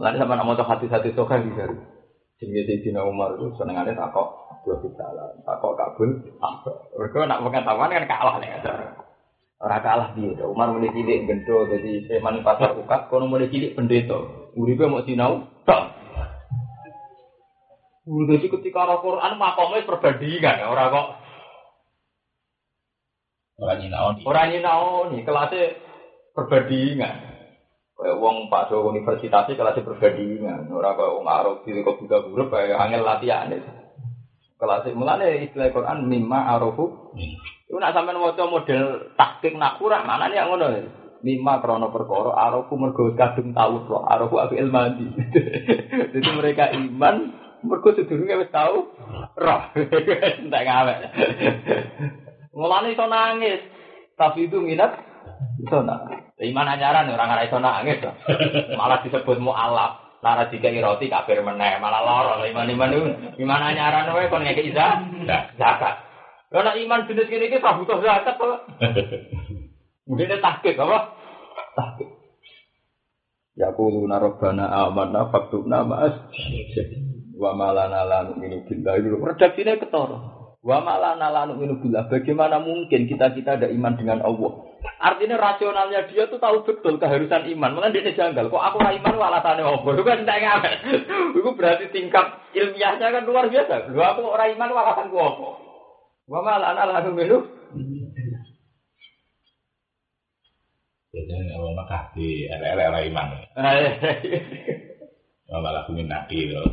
Lalu sama nama tuh hati-hati sokan di sana. Jadi Sayyidina Umar itu senengannya takok dua kesalahan, takok kabul, apa? Mereka nak pengetahuan kan kalah nih. Ora kalah dia. Umar mulai cilik gendo jadi preman pasar ukat, kono mulai cilik pendeta. Uripe mau sinau, tok. Jadi ketika orang Quran makomnya perbandingan, orang kok orang nyinaoni. Orang nyinaoni, kelasnya perbandingan. Kayak uang Pak Do universitasnya kelasnya perbandingan. Orang kayak uang Arab di kok juga huruf kayak angel latihan. Kelasnya mulanya istilah Quran mimma arofu. Iku nak sampean maca model taktik nak kurang mana nih ngono. Lima krono perkara arofu mergo kadung tahu roh arofu abi ilmadi. Jadi mereka iman mergo sedurunge wis tahu roh. Entek ngawek. Mulane iso nangis. Tapi itu minat iso nangis. Iman anyaran orang ora iso nangis. Malah disebut mualaf. Lara jika roti kafir meneh malah loro iman iman itu iman anyaran wae kon ngekeki zakat. Karena iman jenis ini kita butuh zakat kok. Mungkin takut apa? Takut. Ya kuluna rabbana amanna faktubna ma'as wa malana la nu'minu billahi dulu. Redaksinya ketara. Wa malana la nu'minu billah. Bagaimana mungkin kita-kita ada iman dengan Allah? Artinya rasionalnya dia tuh tahu betul keharusan iman. Malah dia janggal. Kok aku iman alasannya apa? Itu kan tidak ngamen. Itu berarti tingkat ilmiahnya kan luar biasa. Lu aku orang iman alasanku apa? Wa malah anak lalu minum. Biasanya awal Mekah di LL iman. Wa malah kumin naki loh.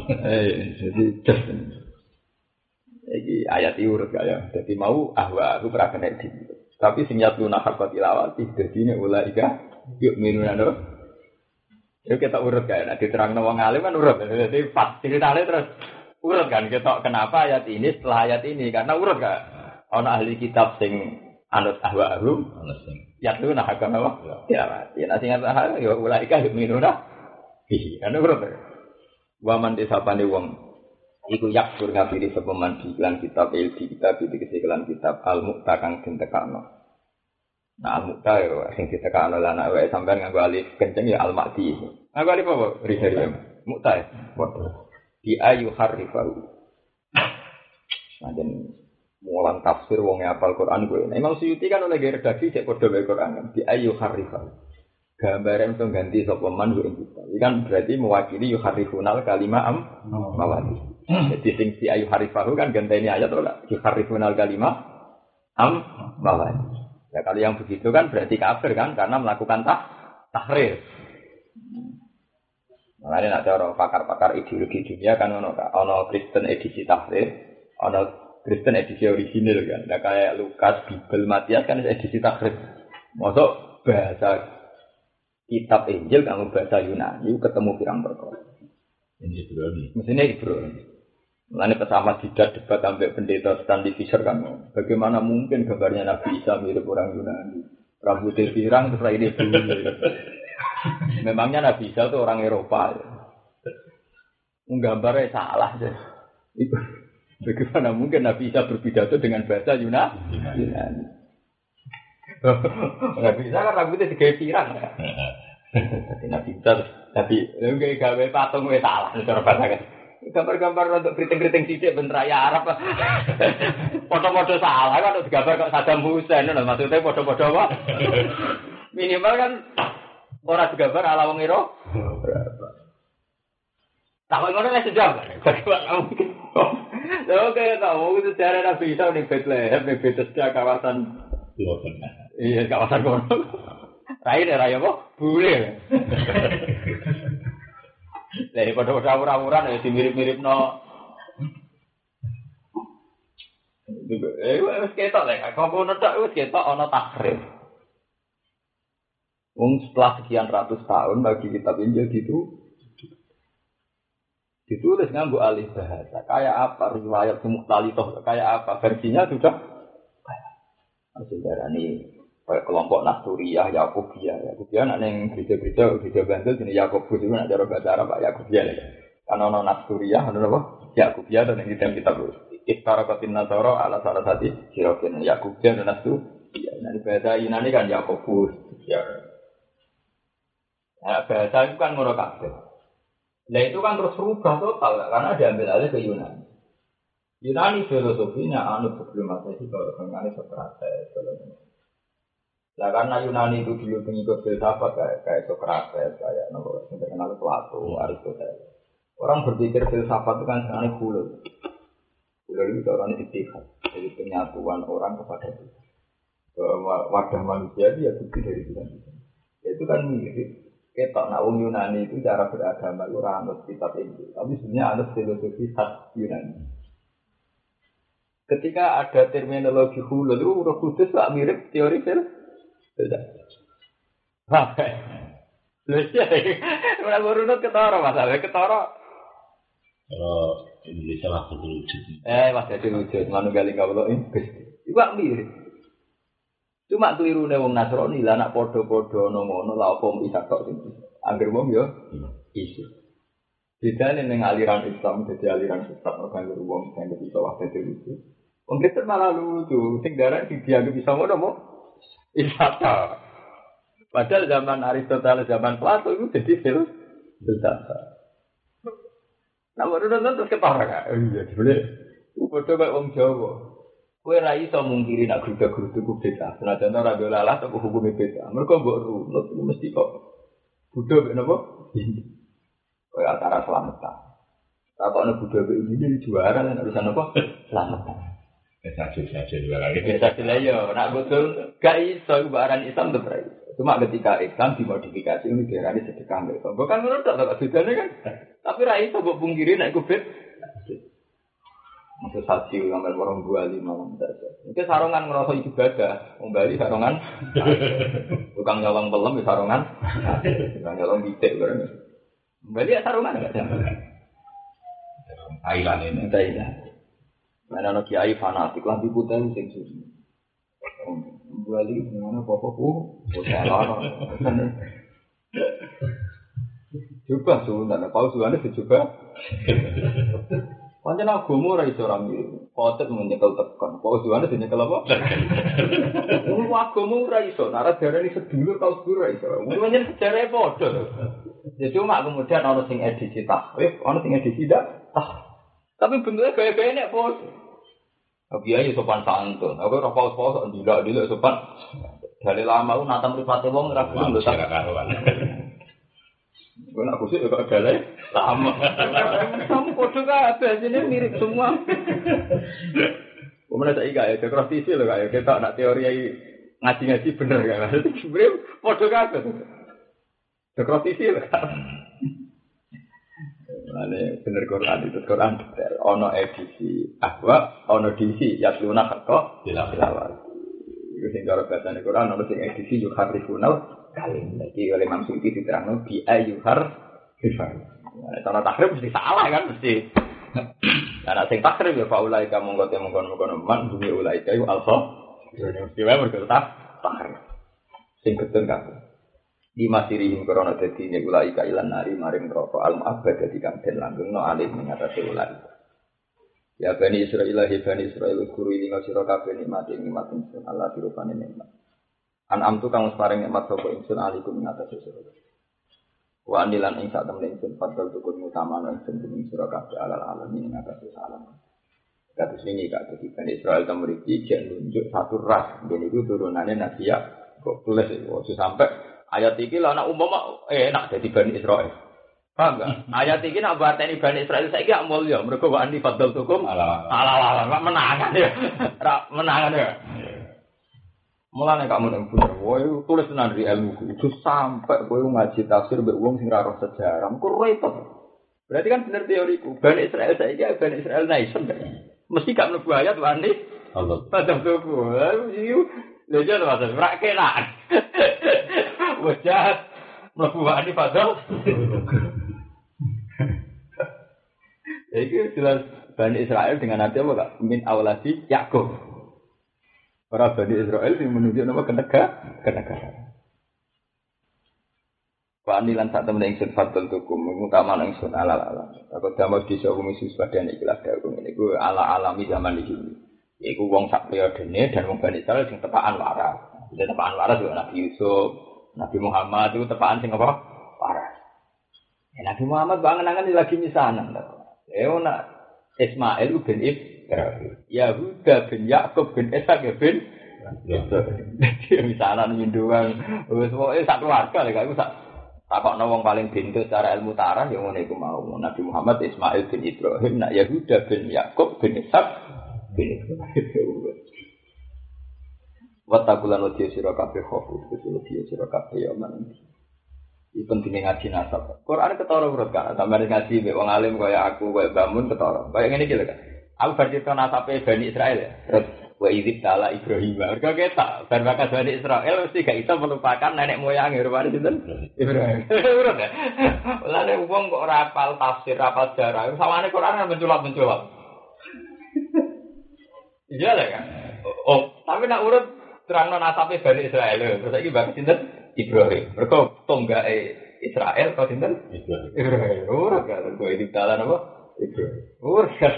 Jadi Iki ayat urut gak ya. Jadi mau ahwa aku pernah kena. Tapi sing yatlu nahar tilawati jadi ini ulaika yuk minun ado. Ya kita urut kan, nah, diterang wong alim kan urut. Jadi pas ceritanya terus urut kan, kita kenapa ayat ini setelah ayat ini karena urut kan. Ono ahli kitab sing anut ahwa ahum, Ana sing ya tuh nah agama apa? Ya mati. Nah sing anut ya ulaika yuminuna. Ih, kan urut. Waman disapane wong iku yakfur ngafiri sepeman di iklan kitab il di kitab di kesiklan kitab al mukta kang den tekano. Nah al mukta yo sing ditekano lan awake sampean nganggo alif kenceng ya al makti. Nganggo alif apa? Rizal ya. Mukta ya. Waduh. Di ayu harifahu. Nah dan mulang tafsir wong apal Quran gue. Nah, Imam Suyuti kan oleh redaksi cek podo bae Quran kan. Di ayu harifahu. Gambaran untuk ganti sapa man gue kita. Ini kan berarti mewakili yuharifunal kalimah am mawati. Jadi sing si ayu harifahu kan ganteni ayat ora yuharifunal kalimah am mawati. Ya kalau yang begitu kan berarti kafir kan karena melakukan tah tahrir. Makanya nak cara pakar-pakar ideologi dunia kan ono ono Kristen edisi tahrir, ono Kristen edisi original kan. Nah kayak Lukas, Bible, Matias kan edisi tahrir. Masuk bahasa kitab Injil kamu bahasa Yunani ketemu pirang perkara. ini Ibrani. Mestinya Ibro. Mulanya pesama tidak debat sampai pendeta Stanley Fisher kan. Bagaimana mungkin gambarnya Nabi Isa mirip orang Yunani? Rambutnya pirang terus ini bulu. Memangnya Nabi Isa itu orang Eropa. Ya. Gambarnya salah. Ya. Itu. Bagaimana mungkin Nabi Isa berpidato dengan bahasa Yunani? Yunani. Nabi Isa kan rambutnya tiga pirang. Ya. Nabi Isa tapi enggak gawe patung wis salah cara bahasa kan. Gambar-gambar untuk keriting-keriting sidik ben raya Arab. Foto-foto salah kan untuk gambar kok Saddam Hussein lho maksudnya foto-foto apa? Minimal kan ora digambar ala wong iro. Tak ngono nek sejam. Lho kayak tahu itu cara Nabi Isa ning Bethlehem ning Bethesda kawasan iya kawasan kono. Rai deh raya kok bule. Lah pada pada awur-awuran ya dimirip-mirip no. Eh wis ketok lek kok ngono tok wis ketok ana takrif. Wong setelah sekian ratus tahun bagi kitab Injil gitu ditulis nganggo alih bahasa. Kayak apa riwayat mukhtalitoh kayak apa? Versinya sudah. Masih ini kayak kelompok Nasturiyah, Yakubiyah, Yakubiyah nak neng gereja-gereja gereja Bantul jenis Yakobus itu nak cara bahasa Arab Yakubiyah ya. Karena ono Nasturiyah, ono apa? Yakubiyah dan yang kita kita Iftara kotin Nasoro ala salah satu sirokin Yakubiyah dan. Nah di bahasa Yunani kan Yakobus. Ya. Nah, bahasa itu kan ngono kabeh. Nah itu kan terus berubah total karena diambil alih ke Yunani. Yunani filosofinya anut sebelum Masehi kalau mengenai Socrates. Nah karena Yunani itu dulu pengikut filsafat kayak kayak Socrates, kayak nopo yang terkenal Plato, Aristoteles. Orang berpikir filsafat itu kan sebenarnya hulul. Hulul itu orang istihad, jadi penyatuan orang kepada Tuhan. Wadah manusia itu ya bukti dari Tuhan. Itu kan mirip. Kita nak wong Yunani itu cara beragama itu orang anut kitab itu, tapi sebenarnya anut filosofi khas Yunani. Ketika ada terminologi hulul itu udah khusus tak mirip teori filsafat. Apa? Lha iya, ora urut ketara masalah ketara. Kalau Indonesia lah berwujud. Eh, mas jadi wujud manunggaling kawula ini Gusti. Iku mirip. Cuma kelirune wong Nasrani lah nak padha-padha ana ngono lha apa bisa tok sing. Angger wong yo isu. Bedane ning aliran Islam jadi aliran sesat ora kanggo wong sing bisa waktu itu lucu. Wong Kristen malah lucu, sing darah dianggap bisa mo. Isata. Padahal zaman Aristoteles, zaman Plato itu jadi fil filsafat. Nah, baru nonton terus ketara kan? Iya, sebenarnya. Bodoh kayak wong Jawa. Kue ra iso mungkiri nak geruda-gerudu ku beda. Senajan ora do lalah tapi hukumnya beda. Mereka mbok runut mesti kok Buddha mek napa? Kue antara selamatan. Tak kok Buddha mek ini juara urusan apa? Selamatan. Saja saja dua lagi. Yo, nak betul gak iso barang Islam tuh berai. Cuma ketika Islam dimodifikasi ini diarani sedekah mereka. Bukan menurut tak bedanya kan. Tapi ra iso mbok pungkiri nek iku bed. Maksud saksi ngambil orang dua lima Mungkin sarongan ngerasa ibadah, wong Bali sarongan. Tukang nyolong pelem di sarongan. Tukang nyolong bitek bareng. Bali ya sarungan enggak jam. Thailand ini. Thailand. Mana no kiai fanatik lah diputar sing susu. Bali mana apa apa salah. Coba sebenarnya, paus suwane dicoba. Pancen agama ora iso ora mirip. Khotet menyekel tekan. Paus suwane dinyekel apa? Wong agama ora iso. Nara darani sedulur paus guru ora iso. Wong pancen sejarah padha. Ya cuma kemudian ana sing edisi tahrif, ana sing edisi dak. Tapi bentuknya gaya-gaya nek paus. Kiai sopan santun. Aku ora paus-paus ndilak-ndilak sopan. Dari lama lu nata mripate wong ora gelem lho Tidak karuan. Gue nak kusik juga ada lah. Sama. Kamu kode kabeh sini mirip semua. Kemudian saya ingat ya, dekorasi loh kayak kita nak teori ngaji-ngaji bener kan. Sebenarnya kode kabeh. Dekorasi loh Ini bener Quran itu Quran detail. Ono edisi ahwa, ono edisi yasluna hakko tilawat. Itu sing cara bahasa Quran, ono sing edisi yuharrifunal kalim. Jadi oleh Imam Suyuti diterangkan bi ayuhar rifan. Cara takrib mesti salah kan mesti. Karena sing takrib ya faulai kamu ngote mongkon man bumi ulai kayu alfa. Mesti wae mergo tak takrib. Sing ketun. Di masirihim korona dadi ne ulai ka ilan nari maring neraka al mu'abbad dadi kang den langgengno alih mengatasi ulai. Ya Bani Israel, ya Bani Israel, guru ini ngasiro kabeh nikmati nikmat ingsun Allah dirupani nikmat. An'am tu kang paring nikmat sapa ingsun alikum ing atas sira. Wa anilan ing sak temen ingsun padal tukun utama ingsun ing sira kabeh alal alamin ing atas salam. Kados ini kak jadi Bani Israel temuriki jan nunjuk satu ras. Dan itu turunannya Nabi kok tulis itu sampai ayat iki lah anak umum eh enak jadi Bani Israel. Paham gak? Ayat iki nak bateni Bani Israel saiki gak mulya mergo wa ani padal tukum ala ala ala menangan ya. Ra menangan ya. Mulane kamu nang bener, woi tulis tenan di ilmu itu sampai kowe ngaji tafsir mbek wong sing roh sejarah, kok repot. Berarti kan bener teoriku, Bani Israel saiki Bani Israel nation. Mesti gak mlebu ayat wani Allah. padha tuku. Lha kena. Wes jahat mlebu wani padha. Iki jelas Bani Israel dengan nanti apa kak? Min awalasi Yakub. Para Bani Israel yang menunjuk nama kenega, kenega. Pak Anilan saat temen ingsun fatul tukum, utama ingsun ala ala. Aku damai di sini misus pada ikilah daung ini. Gue ala alami zaman sini. Iku wong sak periodene dan wong Bani Israel sing tepaan waras. Jadi tepaan waras juga Nabi Yusuf, Nabi Muhammad itu tepaan sing apa? Ya, Nabi Muhammad bangen-angen lagi misanan. Ya, nak Ismail bin Ibrahim. Yahuda bin Yakub bin Ishak ya bin Jadi misalnya minduan, wis pokoke sak keluarga lek aku sak takokno wong paling pintu secara ilmu tarah ya ngene iku mau. Nabi Muhammad Ismail bin Ibrahim, nak Yahuda bin Yakub bin Ishak bin Ibrahim. Watakulan wadiya sira kabeh khofu, wadiya sira kabeh ya man. Ini pentingnya ngaji nasab. Quran ketara urut kan, sampai ngaji mbek wong alim kaya aku, kaya bangun ketara. Kayak ngene iki lho kan. Aku bercerita nasabnya Bani Israel ya. Terus wa idzib tala Ibrahim. Mereka kita dan bakas Bani Israel mesti gak bisa melupakan nenek moyang rupane sinten? Ibrahim. Urut ya. Lalu wong kok ora hafal tafsir, hafal sejarah. Sawane Quran kan menculap-menculap. Iya lah kan. Oh, tapi nak urut terangno nasabnya Bani Israel. Terus lagi bakas sinten? Ibrahim. Mereka tonggake Israel kau sinten? Ibrahim. Urut kan. Kau idzib tala apa? Ibrahim. Kan.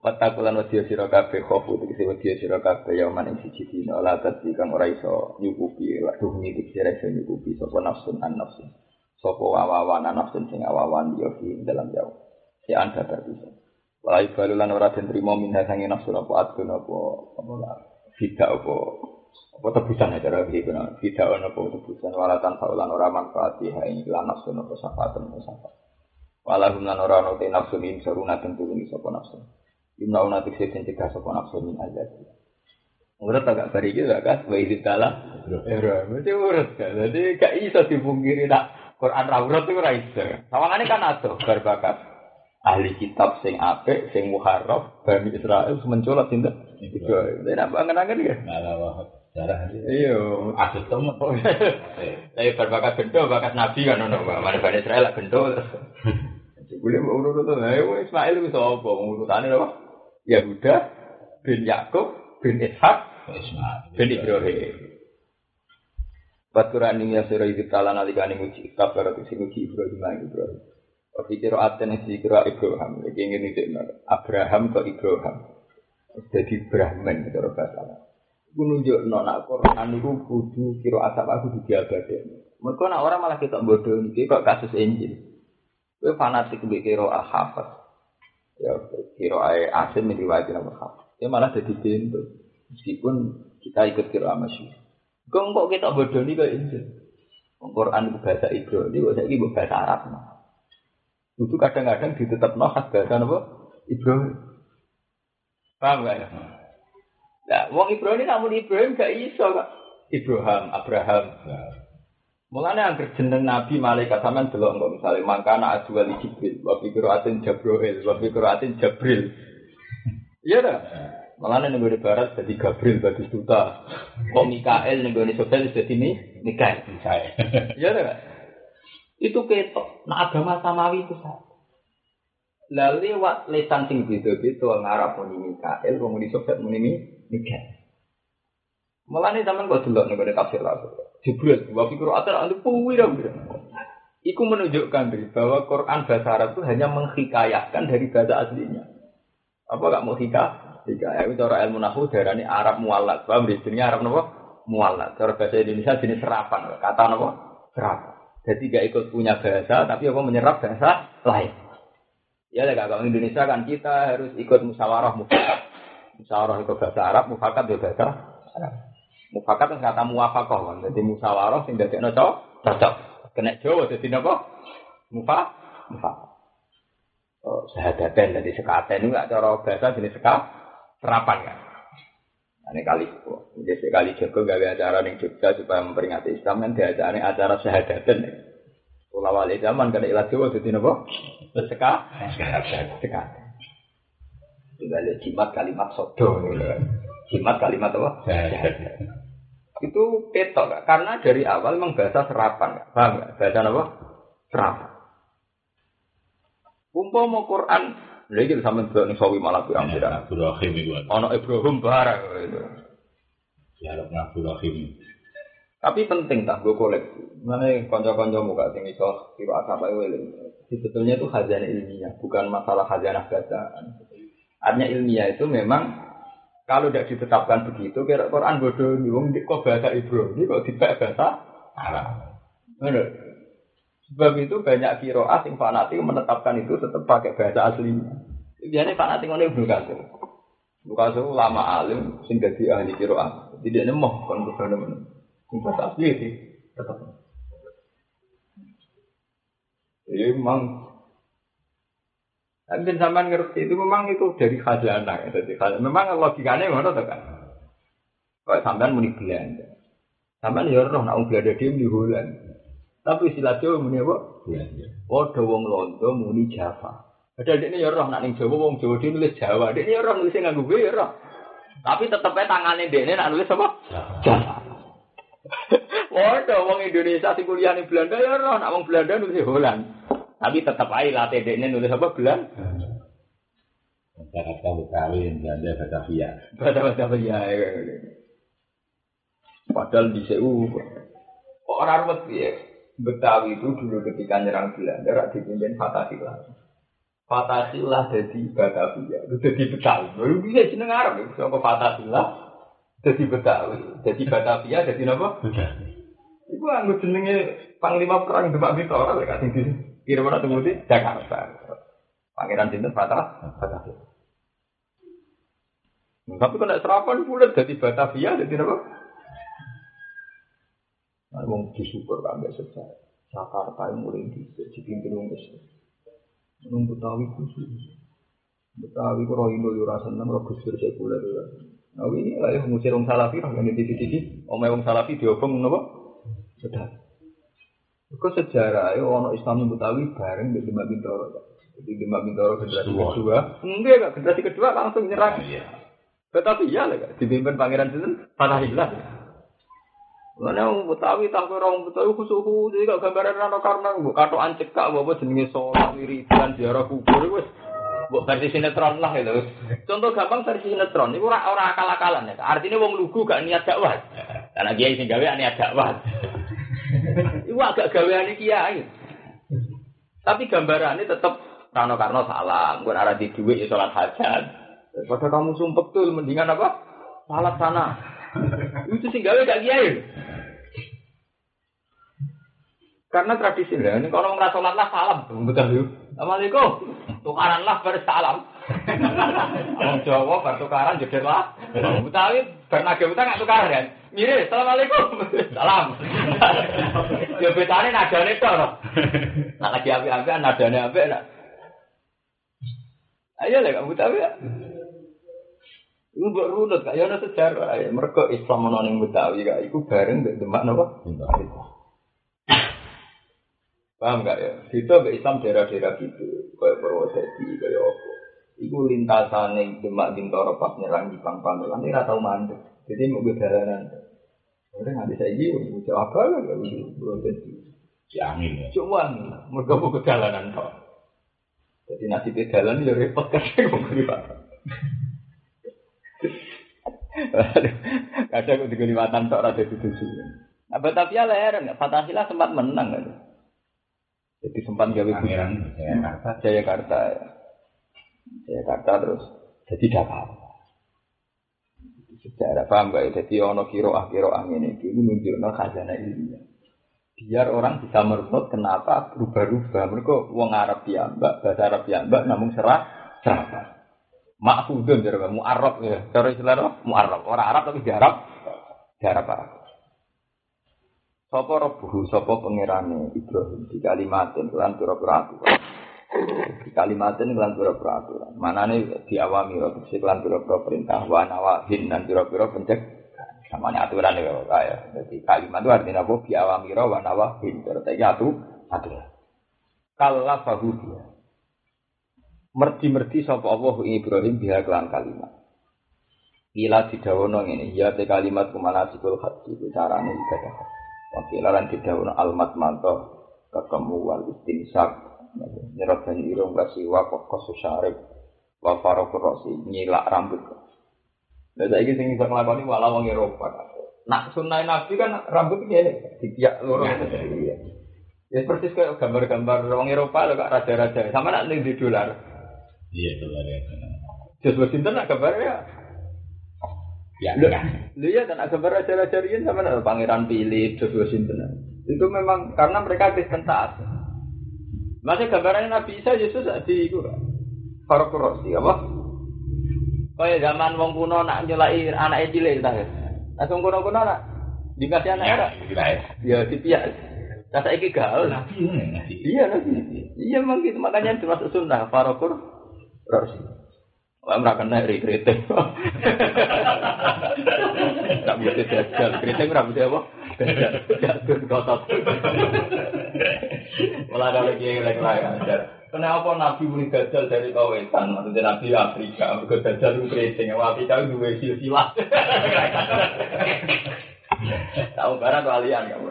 Watakulan wadiya sira kabeh khofu tegese wadiya sira kabeh ya man ing siji dina la tadi kang ora iso nyukupi la duh ngiti sira iso nyukupi sapa nafsun an nafsun sapa awawan an nafsun sing awawan ya fi dalam jauh si anda terbisa Wala ibalu lan ora den trimo minha sange nafsun apa adun apa apa fida apa apa tebusan aja ra iki kena fida ana apa tebusan wala tan saulan ora manfaat ha ing lan nafsun apa safatan safat Wala lan ora nafsun ing saruna tentu ing sapa nafsun Imna una tikse den cegah sapa nafsu min azab. Agak bari iki gak kas wa izin tala. Ora, mesti urut. Jadi gak iso dipungkiri nak Quran ra urut iku ora. Sawangane kan ado bar bakat ahli kitab sing apik sing muharraf Bani Israel mencolot sinten? Iku. Nek bangen-angen ya. Darah Iya. ada temen. Saya berbakat bendo, bakat nabi kan ono. Mana Bani Israel lah bendo. Jebule mau urut to. Ayo Ismail itu sapa? Urutane apa? Yahuda bin Yakub bin Ishak bin Ibrahim. Baturan ini yang surah itu talan alikani muji kabar itu sing muji Ibrahim lan Ibrahim. Tapi kira aten si kira Ibrahim. Iki ingin itu Abraham ke Ibrahim. Jadi Brahman cara bahasa Arab. Iku nunjuk nak Quran itu kudu kira asap aku diabadeni. Mereka nak orang malah kita bodoh ini kok kasus Injil. Kowe fanatik mbek kira al-hafaz. Ya kira ae asim diriwayati nama hafaz. Ya malah jadi pintu. Meskipun kita ikut kira masyhur. Kok kok kita bodoh nih kayak Injil. Quran itu bahasa Ibrani, saya ini bahasa Arab. Itu kadang-kadang ditetap khas bahasa apa? Ibrani. Paham gak ya? Nah, wong Ibrani namun Ibrahim gak iso kak. Ibrahim, Abraham. Mulanya yang jeneng Nabi malaikat sampean delok kok misalnya mangkana adwali Jibril, wa fi qiraatin Jabril, wa fi qiraatin Jabril. Iya dah. Mulanya ning di barat jadi Gabriel Batistuta. Kok Mikael ning di Sofel jadi ini Mikael. Saya. Iya dah. Itu ketok. Nah agama samawi itu satu. Lalu lewat lesan sing beda-beda ngarap muni Mikael, muni Sofel muni Mikael. Mulane sampean kok delok ning gone tafsir lah. Jibril, wa fi qira'atin antu puwira. Iku menunjukkan Dri, bahwa Quran bahasa Arab itu hanya menghikayahkan dari bahasa aslinya. Apa gak mau hikayah? Hikayah itu cara ilmu nahu darani Arab muallad. Paham di sini Arab napa? Muallad. Cara bahasa Indonesia jenis serapan. Kata napa? Serapan. Jadi gak ikut punya bahasa, tapi apa menyerap bahasa lain. Ya, kalau Indonesia kan kita harus ikut musyawarah mufakat. Musyawarah itu bahasa Arab, mufakat itu bahasa Arab. Mufakat kan kata muafakoh kan. Jadi musyawarah sing dadekno cocok. Cocok. Kena Jawa jadi napa? Mufa mufakat. Oh, sehadaten dari sekaten itu gak cara bahasa jenis seka serapan kan. Ini kali jadi sekali Joko gawe acara ning Jogja supaya memperingati Islam kan diajarane acara sehadaten. Kula wali zaman kena ilat Jawa jadi napa? Seka sekaten. Tinggal jimat kalimat sodo kan. Jimat kalimat apa? itu ketok Kak. karena dari awal memang bahasa serapan paham nggak bahasa apa serapan umpama Quran lha iki sampean delok ning sawi malah pirang pirang Ibrahim itu. ana Ibrahim barang. Ya, Ibrahim. tapi penting tak gue koleksi mana konco-konco muka sing iso kira asap ae sebetulnya itu khazanah ilmiah bukan masalah khazanah bacaan artinya ilmiah itu memang kalau tidak ditetapkan begitu, kira Quran bodoh nih, wong kok bahasa Ibrani kok tidak bahasa Arab. Benar. Sebab itu banyak kiroah yang fanatik menetapkan itu tetap pakai bahasa aslinya. Biasanya fanatik ngono Ibnu Katsir. Ibnu Katsir lama alim sing dadi ahli kiroah. Tidak nemu kon kudu nemu. Sing bahasa asli sih tetap. Jadi memang dan zaman ngerti itu memang itu dari khazanah. Ya. Jadi khazanah. Memang logikanya ngono tuh kan. Kok sampean muni Belanda. Sampean ya roh nak Belanda dia muni Holland. Tapi istilah Jawa muni apa? Belanda. Padha wong Londo muni Java. Padahal dia ya roh nak ning Jawa wong Jawa dia nulis Jawa. Dia ya roh nulisnya nganggo gue ya roh. Tapi tetepnya tangannya dia nak nulis apa? Java. Waduh, wong Indonesia sing kuliah ning Belanda ya roh nak wong Belanda nulis Holland. Tapi tetap aja latih dia nulis apa bulan? Jakarta Betawi, Belanda Batavia. Ya? Padahal di CU orang rumah ya. Betawi itu dulu ketika nyerang Belanda rak dipimpin Fatahillah. Fatahillah jadi Batavia, itu jadi Betawi. Baru bisa jeneng Arab, so ke Fatahillah jadi Betawi, jadi Batavia, jadi apa? Iku anggo jenenge Panglima Perang Demak Bintoro lek kasing di kira mana tunggu di Jakarta. Pangeran Sinten Fatah, Batavia. Tapi kalau serapan bulat jadi Batavia, jadi apa? Nah, wong disukur kan biasa sejarah. Jakarta yang mulai di dipimpin wong Islam. Wong Betawi khusus. Betawi kok roh Indo yo rasa seneng roh Gus Dur sekuler yo. Nah ini lah yang ngusir wong Salafi kan di titik-titik. Omai wong Salafi diobong napa? Sudah. Kok sejarah yo ono Islam yang Betawi bareng di Demak Bintoro. Jadi Demak Bintoro generasi Kedua. Enggak, enggak. generasi kedua langsung nyerang. Iya. Tetapi ya lah, dipimpin Pangeran Sinten Fatahillah. Mana wong Betawi tak orang Betawi khusus jadi gak gambaran rano karena mbok katokan cekak apa jenenge salat wiridan ziarah kubur wis mbok versi sinetron lah itu. Contoh gampang versi sinetron iku ora ora akal-akalan ya. Artinya wong lugu gak niat dakwah. Karena kiai sing gawe niat dakwah. Iku agak gaweane kiai. Tapi gambarannya tetap rano karno salam, gue arah di duit ya sholat hajat. Pada kamu sumpek tuh mendingan apa? Salat sana. Itu sih gawe gak kiai. Karena tradisi lah, ini kalau ngerasa sholat lah salam, betul yuk. Assalamualaikum, tukaran lah bersalam. Orang Jawa bertukaran jadi lah. Betawi bernage utang nggak tukaran kan? Mire, assalamualaikum, salam. Ya betane nadane to. Nak lagi api-api nadane apik nak. Ayo lah kamu tahu ya. Iku mbok runut kaya ana sejarah ya. Mergo Islam ana ning Betawi kak iku bareng mbek Demak napa? Paham gak ya? Itu mbek Islam daerah-daerah gitu, kaya Purwodadi, kaya apa. Iku lintasane Demak Bintoro pas nyerang Jepang Pamelan ini ora tau mandek. Jadi mau dalanan. Ora nggak bisa iki bisa apa lah gak bisa Purwodadi. Ya angin ya. Cuma mergo mau ke dalanan kok. Jadi nasib dalan ya repot kan wong privat. Kadang aku diguni watan tok ora dadi tuju. Nah, Batavia leher enggak Fatahila sempat menang kan. Jadi sempat gawe Pangeran Jakarta. Jayakarta. ya. Jayakarta terus jadi Jakarta. Sejarah paham gak ya? Jadi ono kiro ah kiro angin itu menunjukkan khazanah ilmiah. Biar orang bisa merebut kenapa berubah-ubah. Mereka wong Arab mbak bahasa Arab mbak namun serah serah. Maksudun jadi mu'arab ya. Cara istilah apa? Mu'arab. Orang Arab tapi di Arab. Di Arab Arab. Sopo robuhu, sopo pengirane Ibrahim di kalimatin kelan pura-pura aturan. Di kalimatin kelan pura-pura aturan. Mana nih di awami roh, di kelan pura-pura perintah, wa nawahin dan pura-pura pencek. Namanya aturan ya, kaya. Jadi kalimat itu artinya apa? Di awami roh, wa nawahin. Terus atu, aturan. Kalla fahu dia. Merdi-merdi sapa Allah Ibrahim biha kelan kalimat. Ila didawono ngene, ya te kalimat kumanasikul haji carane ibadah. Wakilaran didawono almat manto ketemu wal istinsak nyerot bani irung kasih kokos syarif wa farokur rosi nyilak rambut. Lah saiki sing iso nglakoni wala wong Eropa. Nak sunah Nabi kan rambut ngene, dipiak loro. Iya. Ya persis kayak gambar-gambar wong Eropa lho kak raja-raja. Sama nak ning di dolar. Iya lah ya. Jos Washington nak gambar ya. Lho, ya. lho ya dan nak gambar raja-raja riyen sama Pangeran Philip, Jos Washington. Itu memang karena mereka Kristen taat. Masih gambarannya Nabi Isa Yesus di itu kan. Farok Rosi apa? Kayak zaman wong kuno nak nyelai anak cilik ta. Langsung kuno-kuno nak dikasih anak era. Ya. Ya dipiak. Nah, saya gaul. Iya. Iya memang gitu makanya termasuk sunnah farokur rosi. Wah mereka kena ri kritik. Tak bisa dajal. Kritik mereka bisa apa? Dajal. Jatuh kotot. Malah ada lagi yang lain ajar. Kenapa Nabi muni dajal dari kawetan? Maksudnya Nabi Afrika. Mereka dajal itu kritik. Afrika itu dua silsilah. Tahu barang kalian kamu.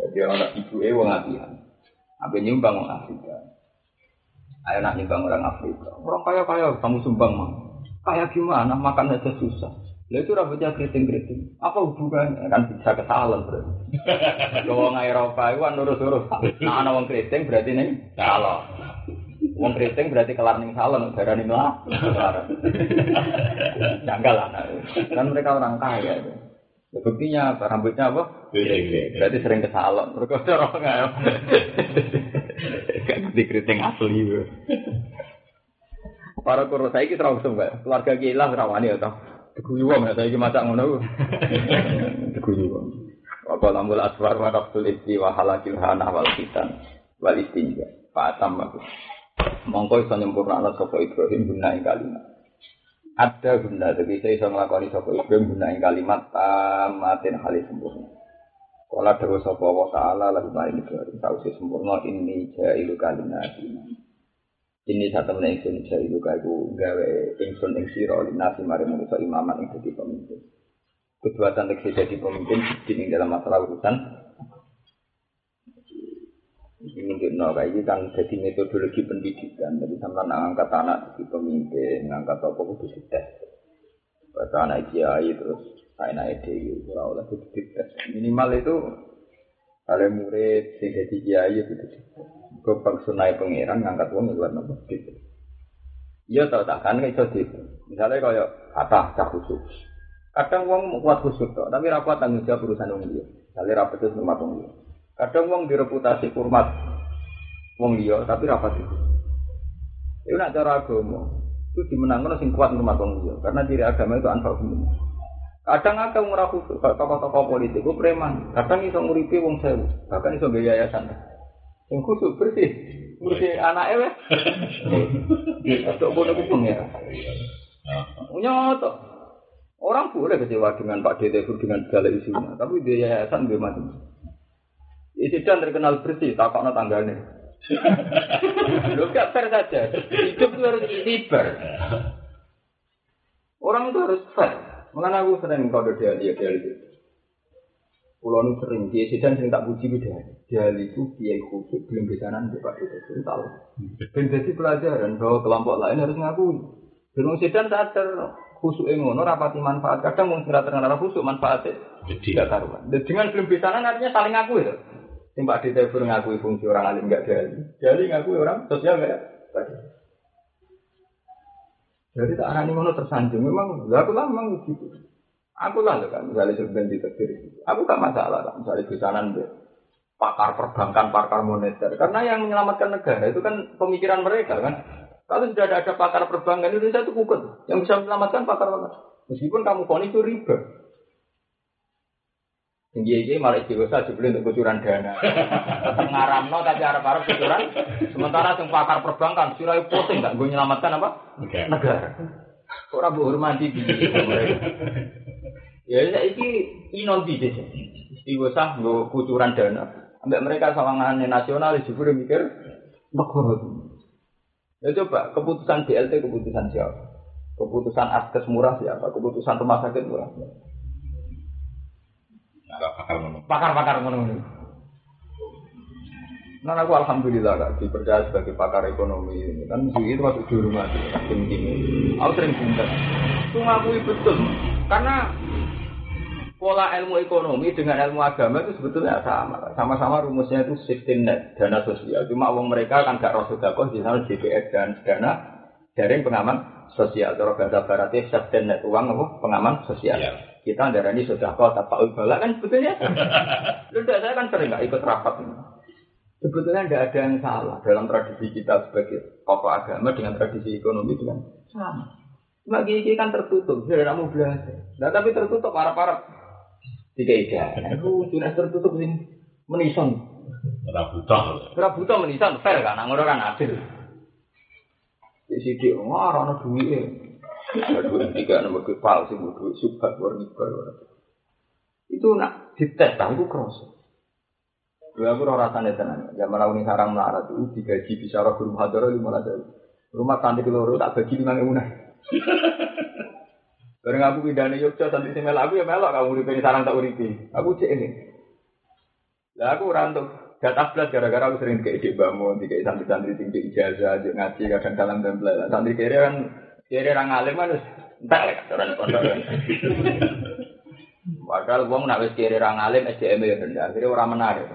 Jadi orang ibu eh wong atihan. Apa nyumbang wong Afrika. Ayo nak nyumbang orang Afrika. Orang kaya kaya kamu sumbang mah. Kaya gimana makan aja susah. Lah itu rambutnya keriting-keriting. Apa hubungannya? Kan bisa kesalahan berarti. Kalau wong Eropa itu kan lurus-lurus. Nah, ana wong keriting berarti nih salah. Wong keriting berarti kelar ning salon, darah ning lah. Janggal anak. Kan mereka orang kaya. Ya, buktinya apa? Rambutnya apa? Berarti sering ke salon. Mereka cara nggak ya? Gak ngerti keriting asli. Para kuro saya kita terus enggak. Keluarga gila rawani ya toh. Teguyu wong ya saya iki masak ngono. Teguyu wong. Apa lambul aswar wa rafsul isti wa halakil hana wal fitan wal istinja. Fatam aku. Mongko iso nyempurnakno sapa Ibrahim guna ing kalimat. Ada guna, jadi saya iso nglakoni sapa Ibrahim guna ing kalimat tamatin halis sempurna. Kala dewa sapa wa ta'ala lalu maring Ibrahim sausi sempurna ini jailu kalimat. Ini satu menit ingsun jailu gawe ingsun ing sira linasi maring manusa imaman ing dadi pemimpin. Keduatan tegese jadi pemimpin di dalam masalah urusan ini no kayak ini kan jadi metodologi pendidikan. Jadi sama angkat anak jadi pemimpin, ngangkat apa kudu dites. Bahasa anak kiai terus anak ide, kalau oleh kudu dites. Minimal itu kalau murid sing jadi kiai itu dites. Gue sunai pangeran ngangkat uang luar nopo dites. Iya tau tak kan itu itu. Misalnya kayak kata cah khusus. Kadang uang kuat khusus toh, tapi rapat tanggung jawab urusan uang dia. Misalnya rapat itu rumah dia. Kadang wong direputasi hormat wong liya tapi rapat itu. Itu nak cara agama. Itu dimenangkan sing kuat hormat wong liya karena diri agama itu anfal umum. Kadang wong ora khusus, tokoh-tokoh politik ku preman. Kadang iso nguripi wong sewu, bahkan iso gaya yayasan. Sing khusus bersih, bersih anake wes. Untuk bodoh ku pengira. Nyoto. Orang boleh kecewa dengan Pak Dede dengan segala isunya, tapi dia yayasan dia macam Isidan terkenal bersih, takokno tanggane. Lu gak fair saja. Hidup itu harus ibar. Orang itu harus fair. Mengenai aku sering kode dia dia dia itu. Pulau sering dia sedang sering tak puji dia. Dia itu dia khusus belum bisa nanti pak itu tahu. Dan jadi pelajaran bahwa kelompok lain harus ngakui. Dan sedang sadar khusus ngono rapati manfaat. Kadang serat terkenal khusus manfaatnya tidak karuan. Dan dengan belum bisa artinya saling ngakui. Ya. Sing Pak ngakui fungsi orang alim enggak jali. Jali ngakui orang sosial enggak? Jadi tak arani ngono tersanjung. Memang, aku lah memang begitu. Aku lah kan, misalnya sebenarnya di tegir Aku gak masalah lah, misalnya di sana pakar perbankan, pakar moneter. Karena yang menyelamatkan negara itu kan pemikiran mereka kan. Kalau sudah ada, ada pakar perbankan Indonesia itu kukut. Yang bisa menyelamatkan pakar pakar. Meskipun kamu koni itu riba. Tinggi ini malah istighosah jebule untuk kucuran dana. Tetap ngaramno tapi arep-arep kucuran. Sementara yang pakar perbankan sirai pusing nggak gue nyelamatkan apa? Negara. Orang hormati di Ya ini inon di desa. Istighosah gue kucuran dana. Ambek mereka sawangannya nasional juga mikir negara. Ya coba keputusan BLT keputusan siapa? Keputusan askes murah siapa? Keputusan rumah sakit murah siapa? Pakar ngono. Pakar-pakar ngono. Nah aku alhamdulillah kak dipercaya sebagai pakar ekonomi ini kan itu masuk di rumah tim ini. Aku sering pinter. Itu ngakui betul karena pola ilmu ekonomi dengan ilmu agama itu sebetulnya sama. Sama-sama rumusnya itu safety net dana sosial. Cuma uang mereka kan gak rasul dakwah di sana JPS dan dana dari pengaman sosial. Kalau bahasa baratnya safety net uang apa pengaman sosial. Yeah kita darah ini sudah kau tak bala kan sebetulnya. Sudah saya kan sering nggak ikut rapat. Sebetulnya tidak ada yang salah dalam tradisi kita sebagai tokoh agama dengan tradisi ekonomi itu kan sama. Cuma gigi kan tertutup, sudah kamu belajar. Nah tapi tertutup parah-parah. Tiga ida. Aku sudah tertutup ini menison. Rabutan. Rabutan menison fair kan, ngono kan adil. Di sini, wah, rana duit. Dua tiga nomor ke palsu, dua subhat warnibar. Itu nak dites, tahu cross. Dua aku rasanya tenang. Zaman aku nih sarang melarat itu digaji bisa roh guru hadaro lima belas Rumah santri loro tak bagi lima ribu Bareng aku pindah nih Yogyakarta santri semel aku ya melok kamu uripe sarang tak uripi. Aku cek ini. Lah aku rantau data belas gara-gara aku sering kayak ide bangun, kayak santri-santri tinggi ijazah, ngaji kadang dalam tempel. Santri kiri kan kiri orang alim kan entek lek orang pondok. Padahal wong nak wis kiri orang alim SDM ya rendah, akhirnya orang menarik.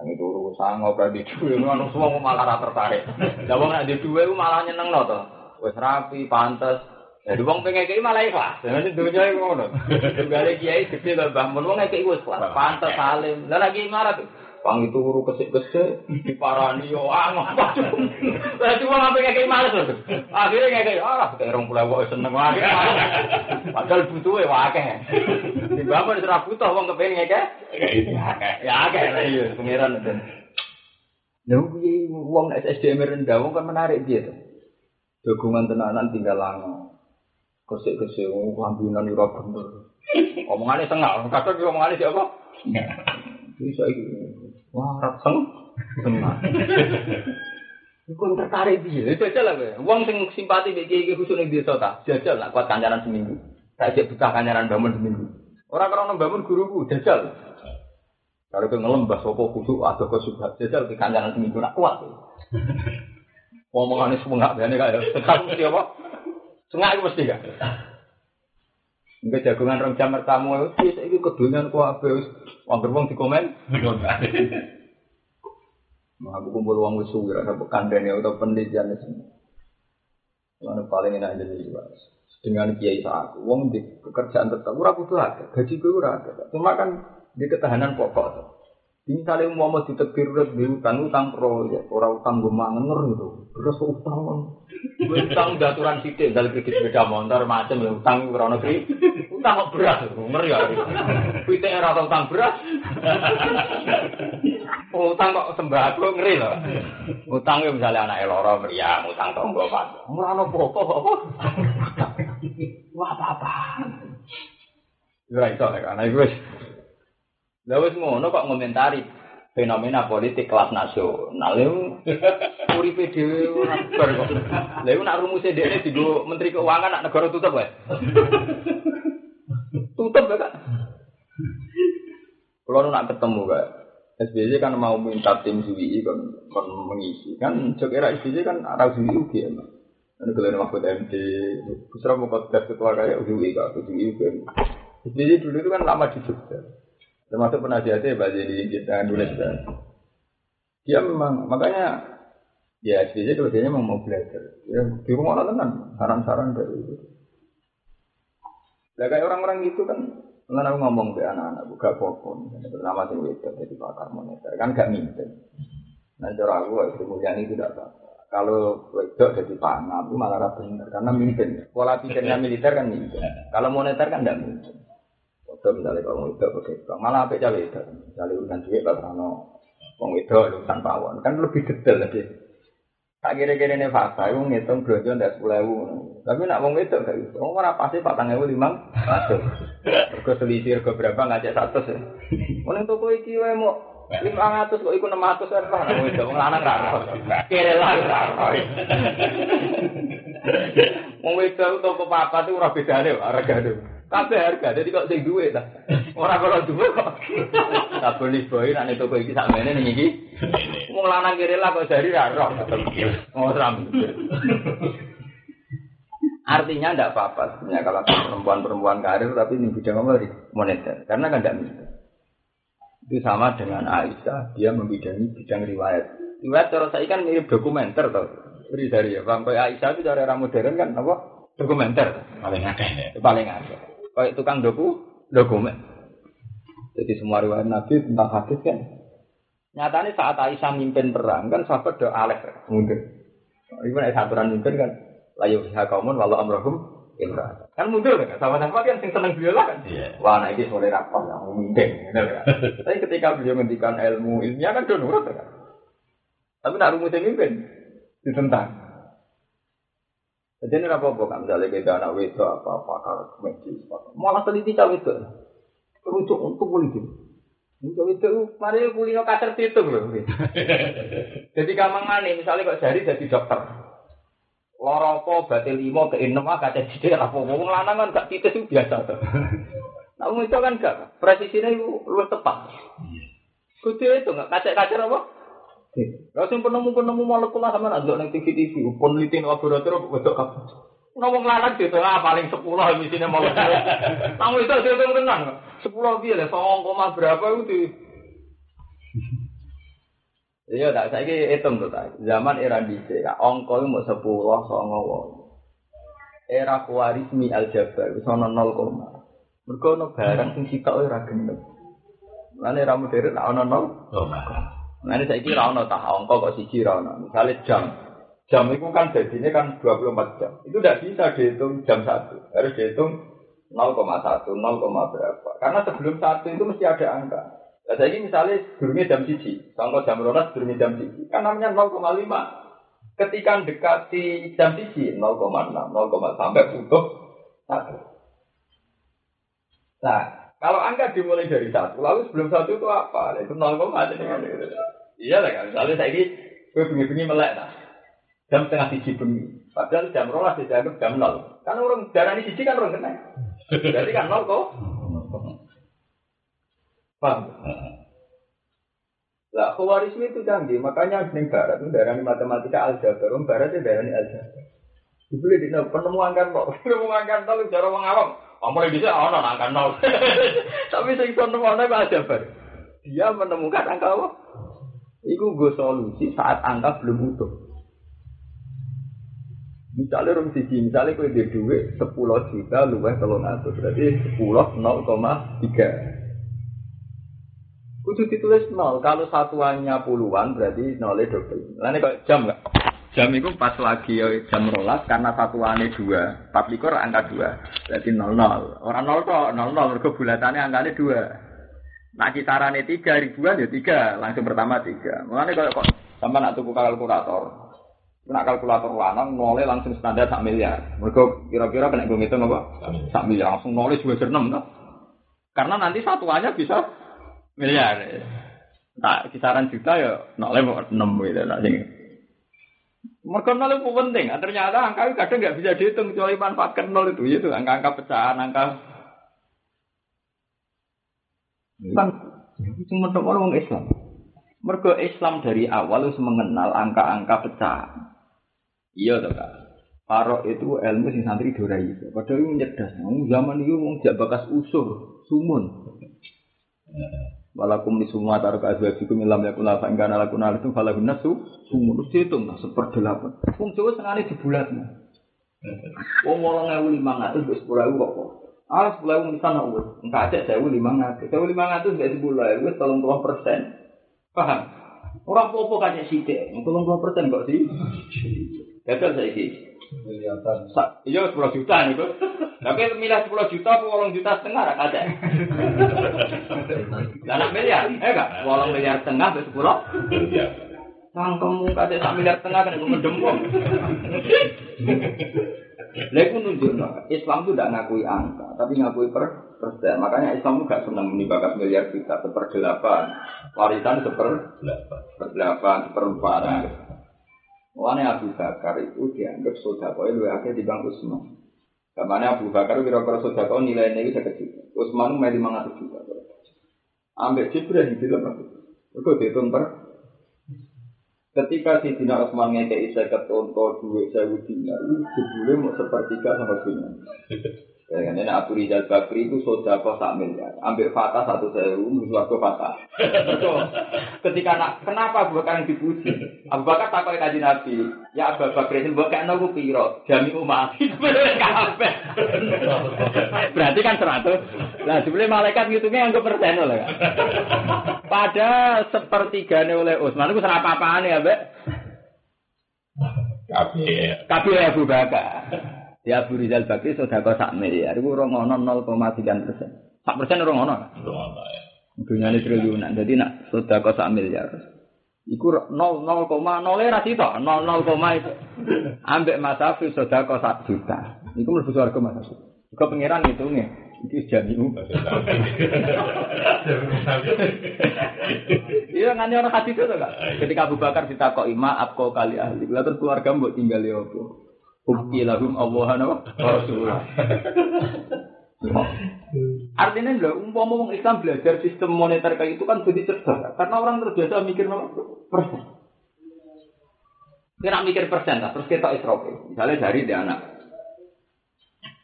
Ang itu urusan ngobrol di duwe ngono semua malah ra tertarik. Lah wong nak di duwe malah nyenengno to. Wis rapi, pantes. Jadi wong pengen kayak malah ikhlas. Jadi dunia itu ngono. Gale kiai gede lah Mbah Mun wong kayak ikhlas. Pantes salim. Lah lagi marah tuh. Pang itu huru kesik-kesik, diparani yo angok. Lah cuma sampe ngekek males lho. Akhire ngekek ah kayak rong pulau kok seneng wae. Padahal butuhe akeh. Di bapak ora butuh wong kepengin ngekek. Ya akeh lah iya pangeran. Lha kuwi wong SDM rendah wong kan menarik dia tuh. Dukungan tenanan tinggal lango. Kesik-kesik wong lambinan ora bener. Omongane tengah, kadang omongane siapa? Bisa iki Wah, raseng. Iku tertarik dia, jajal lah gue. Uang sing simpati bagi kiai khusus nih desa ta, jajal lah kuat kancaran seminggu. Saya cek buka kancaran bangun seminggu. Orang orang bangun guruku jajal. Kalau ke ngelembah sopo kudu atau ke subhat jajal ke kandangan seminggu nak kuat. Ngomongannya semua nggak kayak sekarang mesti apa? Sengak itu mesti kan. Enggak jagungan rong jam pertama itu itu kedunian ku apa wis wong wong di komen. Mau aku kumpul uang wis suwi ada kandene atau penelitian semua. Mana paling enak jadi juga dengan kiai saat uang di pekerjaan tetap ora kudu ada gaji gue ora ada cuma kan di ketahanan pokok misalnya mau mau ditebir di utang utang proyek orang utang gue mangener gitu terus utang. Utang daturan sidik dari kredit sepeda motor macam utang kurang negeri utang kok beras ngeri ya. Kita era utang beras. Utang kok sembako ngeri loh utang misalnya anak eloro meriam utang tonggo pak. Murah pokok apa wah apa apa Ora iso karena wis Lah wis ngono kok ngomentari fenomena politik kelas nasional. Uripe dhewe ora bar kok. Lha iku nak rumuse dhekne digo menteri keuangan nak negara tutup wae. tutup ya kan. Kalau nak ketemu kan, SBY kan mau minta tim SBY kan, kan mengisi kan, cek era SBY kan arah SBY ugi ya. Ini kalian Mahfud MD, Kusra mau podcast ketua kayak SBY kan, SBY kan. SBY dulu itu kan lama di Jogja. Termasuk penasihatnya Pak Jadi kita nulis kan. Dia memang makanya ya SPJ dia memang mau belajar. Ya di rumah orang kan saran-saran dari itu. Lah kayak orang-orang gitu kan Kan aku ngomong ke anak-anak buka popon, pertama sih itu jadi pakar moneter kan gak minta. Nah cara aku itu mulia itu tidak apa. Kalau wedok jadi panah, itu malah benar karena mimpin. Pola pikirnya militer kan mimpin. Kalau moneter kan tidak mimpin. Waktu misalnya kalau itu begitu, malah apa cawe itu, misalnya urusan duit lah karena wong itu urusan pawon, kan lebih detail lagi. Tak kira-kira ini fakta, itu ngitung belanja dari sepuluh ribu. Tapi nak wong itu kayak gitu, wong mana pasti patang ribu lima ratus. Ke selisih ke berapa ngajak satu sih. Mau toko iki wae mau lima ratus kok ikut enam ratus kan pak, wong itu wong lanang raro. Kira lah raro. Wong itu toko papa tuh ora bedane, harga tuh. Kabeh harga, jadi kok sing duwe ta. Ora kalau duwe kok. Tak boleh boy nek toko iki sakmene ning iki. Wong lanang kiri lah kok dari ra roh. Oh, Artinya tidak apa-apa sebenarnya kalau perempuan-perempuan karir tapi ini bidang apa moneter karena kan tidak bisa. Itu sama dengan Aisyah, dia membidangi bidang riwayat. Riwayat cara saya kan mirip dokumenter tau. Beri dari ya, sampai Aisyah itu cara era modern kan apa? Dokumenter. Paling ada ya. Paling ada kayak tukang doku dokumen. Jadi semua riwayat Nabi tentang hadis kan. Nyatanya saat Aisyah mimpin perang kan sahabat doa alef mundur. Ibu aturan mimpin kan layu kaumun walau amrohum imra. Kan mundur kan sama-sama kan sing seneng beliau lah kan. Yeah. Wah nah ini soleh rapat yang mimpin kan. Tapi ketika beliau ngendikan ilmu ilmiah kan do nurut kan. Tapi nak rumusnya mimpin ditentang. Jadi ini apa-apa kan, misalnya kita anak wedok apa pakar medis, malah teliti cawe itu, untuk untuk politik. Untuk itu, mari kulino kacer itu loh. Jadi gampang mana, misalnya kok jari jadi dokter. Loro apa, batil limo, ke enam, kaca jadi apa, ngomong lanang kan gak titis itu biasa. Namun itu kan gak, presisinya itu lu tepat. Kudu itu nggak kaca-kaca apa? Lah sing penemu-penemu molekul sama nak nang TV-TV, peneliti laboratorium wedok kabeh. Ngomong lanang gitu lah paling 10 misalnya molekul. Kamu itu hitung tenan. 10 piye lah 0, berapa itu. Iya tak saiki hitung tuh tak. Zaman era dhisik, angka itu mau 10 songo Era Khawarizmi aljabar wis ana 0, mergo ono barang sing sitok ora. Lan era modern ana 0. Nah ini saya kira ono tak angka kok siji ono. Misalnya jam. Jam itu kan jadinya kan 24 jam. Itu tidak bisa dihitung jam satu. Harus dihitung 0,1, 0, berapa. Karena sebelum satu itu mesti ada angka. Nah, saya ini misalnya sebelumnya jam siji. Contoh jam ronas sebelumnya jam siji. Kan namanya 0,5. Ketika dekati jam siji 0,6, 0, sampai butuh satu. Nah, kalau angka dimulai dari satu, lalu sebelum satu itu apa? Itu 0, Iya lah kan. Misalnya saya ini, gue bengi-bengi melek nah. Jam setengah siji bengi. Padahal jam rolas dianggap jam nol. Kan orang darah ini siji kan orang kena. Jadi kan nol kok. Paham? Lah, khawarisme itu canggih, makanya di barat itu darah matematika aljabar, barat itu darah aljabar. Dibeli di penemuan kan kok, penemuan kan kalau cara orang awam, Amal bisa ono angka nol. Tapi sing iso nemokno kok aljabar. Dia menemukan angka apa? Iku gue solusi saat angka belum utuh. Misalnya rum siji, misalnya di duit sepuluh juta luwes telung atus, berarti sepuluh nol koma tiga. Kudu ditulis nol. Kalau satuannya puluhan berarti nolnya double. Lainnya kok jam nggak? Jam itu pas lagi ya, jam rolas karena satuannya dua. Empat likur angka dua. Berarti nol nol. Orang nol kok nol nol. Mereka bulatannya angkanya dua. Nah kisarannya tiga ribuan ya tiga. Langsung pertama tiga. Mulanya kalau kok sama nak tuku kalkulator. Nak kalkulator lanang nolnya langsung standar sak miliar. Mereka kira-kira kena gue ngitung apa? Sak miliar langsung nolnya enam kan? Karena nanti satuannya bisa miliar. Nah, kisaran juta ya nolnya enam gitu. Nah, sing. Mereka nol itu penting. Nah, ternyata angka itu kadang nggak bisa dihitung kecuali manfaatkan nol itu. Itu angka-angka pecahan, angka kan cuma orang Islam. Mergo Islam dari awal harus mengenal angka-angka pecahan. Iya toh kak. Paro itu ilmu sing santri dorai. Padahal itu cerdas. Zaman itu mau bakas usur, sumun. Walakum di semua taruh azwajikum ilam yakun la fa ingkana lakun itu falahun nasu sumur terus dihitung lah seperdelapan. Wong Jawa senengane dibulatno. Wong 8500 wis 10000 kok. Ah 10000 misalnya wis engka cek 1500. 1500 gak dibulat wis 30 persen. Paham? Orang popo kacek sithik, 30 persen kok sih. Gagal saiki. Kelihatan. Sa- Iya 10 juta niku. Tapi milih 10 juta 8 juta setengah nak miliar, eh gak? 8 miliar setengah wis 10. Iya. Cangkemmu kate sak miliar setengah kan mendem wong. Lha iku nunjukno Islam itu tidak ngakui angka, tapi ngakui per persen. Makanya Islam itu gak senang menibakas miliar juta, seperdelapan. Warisan seper seperdelapan, seperempat. Mulanya Abu Bakar itu dianggap sodako itu akhirnya di Bang Usman. Kamane Abu Bakar kira-kira sodako nilainya itu sekitar juta. Usman itu lima ratus juta. Ambil Jibril di dalam itu. Itu dihitung per Ketika si Dina Osman ngekei saya ketonto duit saya dinar, jebule mau sepertiga sama dunia. Ya kan, ini Abu Rizal Bakri itu sodako sak miliar, ambil fatah satu sewu, suatu fatah. Betul. Ketika nak, kenapa Abu Bakar yang dipuji? Abu Bakar takut kaji Nabi, ya Abu Bakar itu bukan nabu piro, jami umat. Berarti kan seratus. Lah sebenarnya malaikat ngitungnya yang ke persen lah. kan. Pada sepertiganya oleh Utsman itu serapa apaan ya, Mbak? Kabeh. Kabeh Abu Bakar. Ya Abu Rizal Bakri sudah kau sak miliar, itu orang ono 0,3 persen. Sak persen orang ono. Ngono. Dunia ini triliunan, jadi nak sudah kau sak miliar. Iku 0 0, ra sito, 0 0, itu. Ambek Mas Hafiz sudah kau sak juta. Iku mlebu swarga Mas Hafiz. Kau pangeran ngitungnya, iki jamiu. Iya nganti orang hadis itu kak. Ketika Abu Bakar ditakok ima kau kali ahli, lalu keluarga mbok tinggal ya apa? Bukti lahum Allah Rasulullah. Artinya lho, umpama wong Islam belajar sistem moneter kayak itu kan jadi cerdas, karena orang terbiasa mikir apa? persen. Nak mikir persen, lah, terus kita isrofi. Misalnya dari dia anak,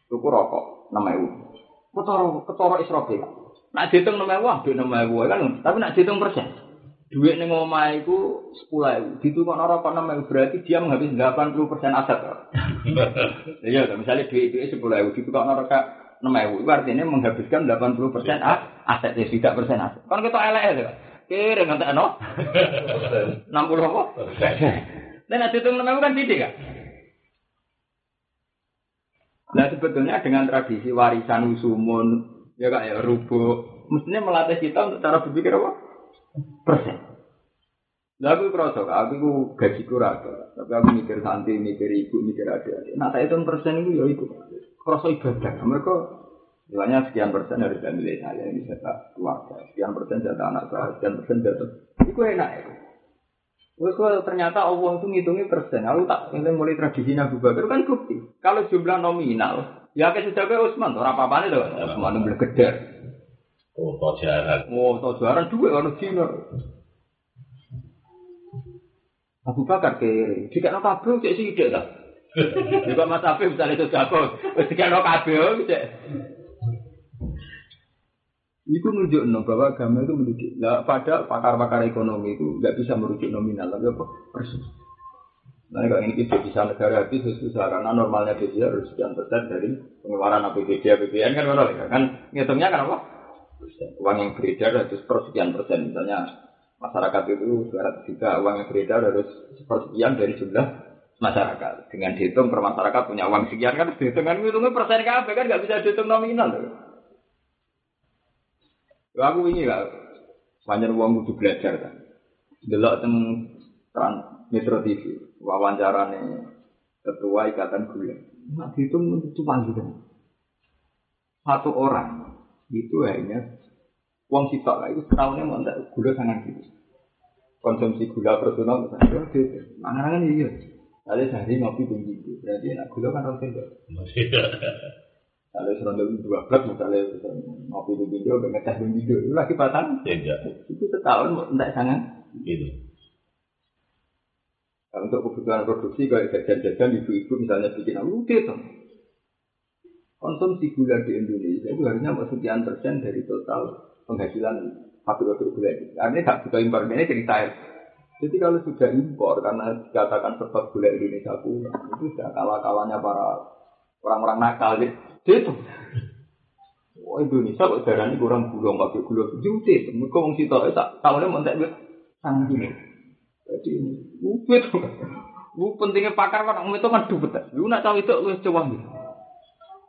tuku rokok, nama ewu. Ketoro, ketoro isrofi. Nak dihitung nama ewu, ambil nama ewu kan, tapi nak dihitung persen. Duit ning omah iku 10.000. Ditukokno rokok 6.000 berarti dia menghabis 80% aset. Iya, misalnya duit itu 10.000 ditukokno rokok 6.000 itu artinya menghabiskan 80% a- aset ya tidak persen aset. Kan kita elek ya. Kira ngantek no? 60 apa? Dan nanti hitung 6.000 kan tidak kan? Nah sebetulnya dengan tradisi warisan usumun, ya kak ya rubuh, mestinya melatih kita untuk cara berpikir apa? Persen. Aku kerasa, aku itu gaji kurang, tapi aku mikir santri, mikir ibu, mikir adik-adik. Nah, tak hitung persen itu ya itu. Kerasa ibadah. Mereka Misalnya sekian persen dari family saya ini jatah keluarga, sekian persen jatah anak saya, sekian persen jatah. Itu enak ya. Terus kalau ternyata Allah itu ngitungnya persen. Aku tak ini mulai tradisi Abu Bakar kan bukti. Kalau jumlah nominal, ya kayak kayak Utsman, orang apa-apa itu Utsman itu gede. Foto jarak. Oh, tau juaran duwe ono Cina. Abu Bakar kere, jika no kabel cek sidik ta. Juga Mas Afif misalnya itu jago, wis jika no kabel cek. Iku nunjuk no bahwa agama itu mendidik. Nah, pada pakar-pakar ekonomi itu nggak bisa merujuk nominal, tapi apa? Persis. Nah, kalau ini kita bisa negara habis susah karena normalnya dia harus sekian persen dari pengeluaran APBD, APBN kan kan ngitungnya kan apa? Uang yang beredar harus persekian persen. Misalnya masyarakat itu 200 juta. Uang yang beredar harus sepersekian dari jumlah masyarakat. Dengan dihitung per masyarakat punya uang sekian kan dihitung kan hitungnya persen kabeh kan nggak bisa dihitung nominal aku ini lah banyak uang butuh belajar kan delok teng trans Metro TV wawancara nih ketua ikatan gula. Nah dihitung cuma gitu satu orang itu hanya uang sitok lah itu setahunnya mau tak gula sangat gitu. Konsumsi gula personal misalnya gitu mana kan iya Lalu sehari ngopi tinggi itu berarti enak gula kan orang sendok. Kalau serondol dua belas misalnya ngopi tinggi itu ngecas tinggi itu lagi batang Tidak. itu setahun tidak sangat. Gitu. Nah, untuk kebutuhan produksi kayak jajan-jajan ibu-ibu misalnya bikin aku gitu. Konsumsi gula di Indonesia itu harusnya sekian persen dari total penghasilan pabrik-pabrik gula itu. Artinya nggak butuh impor ini cerita ya. Jadi kalau sudah impor karena dikatakan sebab gula Indonesia punya itu sudah kalah-kalahnya para orang-orang nakal gitu. Itu. Wah Indonesia kok darah ini kurang gula nggak gula juti. Mereka mau situ tak tahunnya mau tak sangat gini. Jadi upit. Bu pentingnya pakar kan itu kan dubet. Lu nak tahu itu lu coba gitu.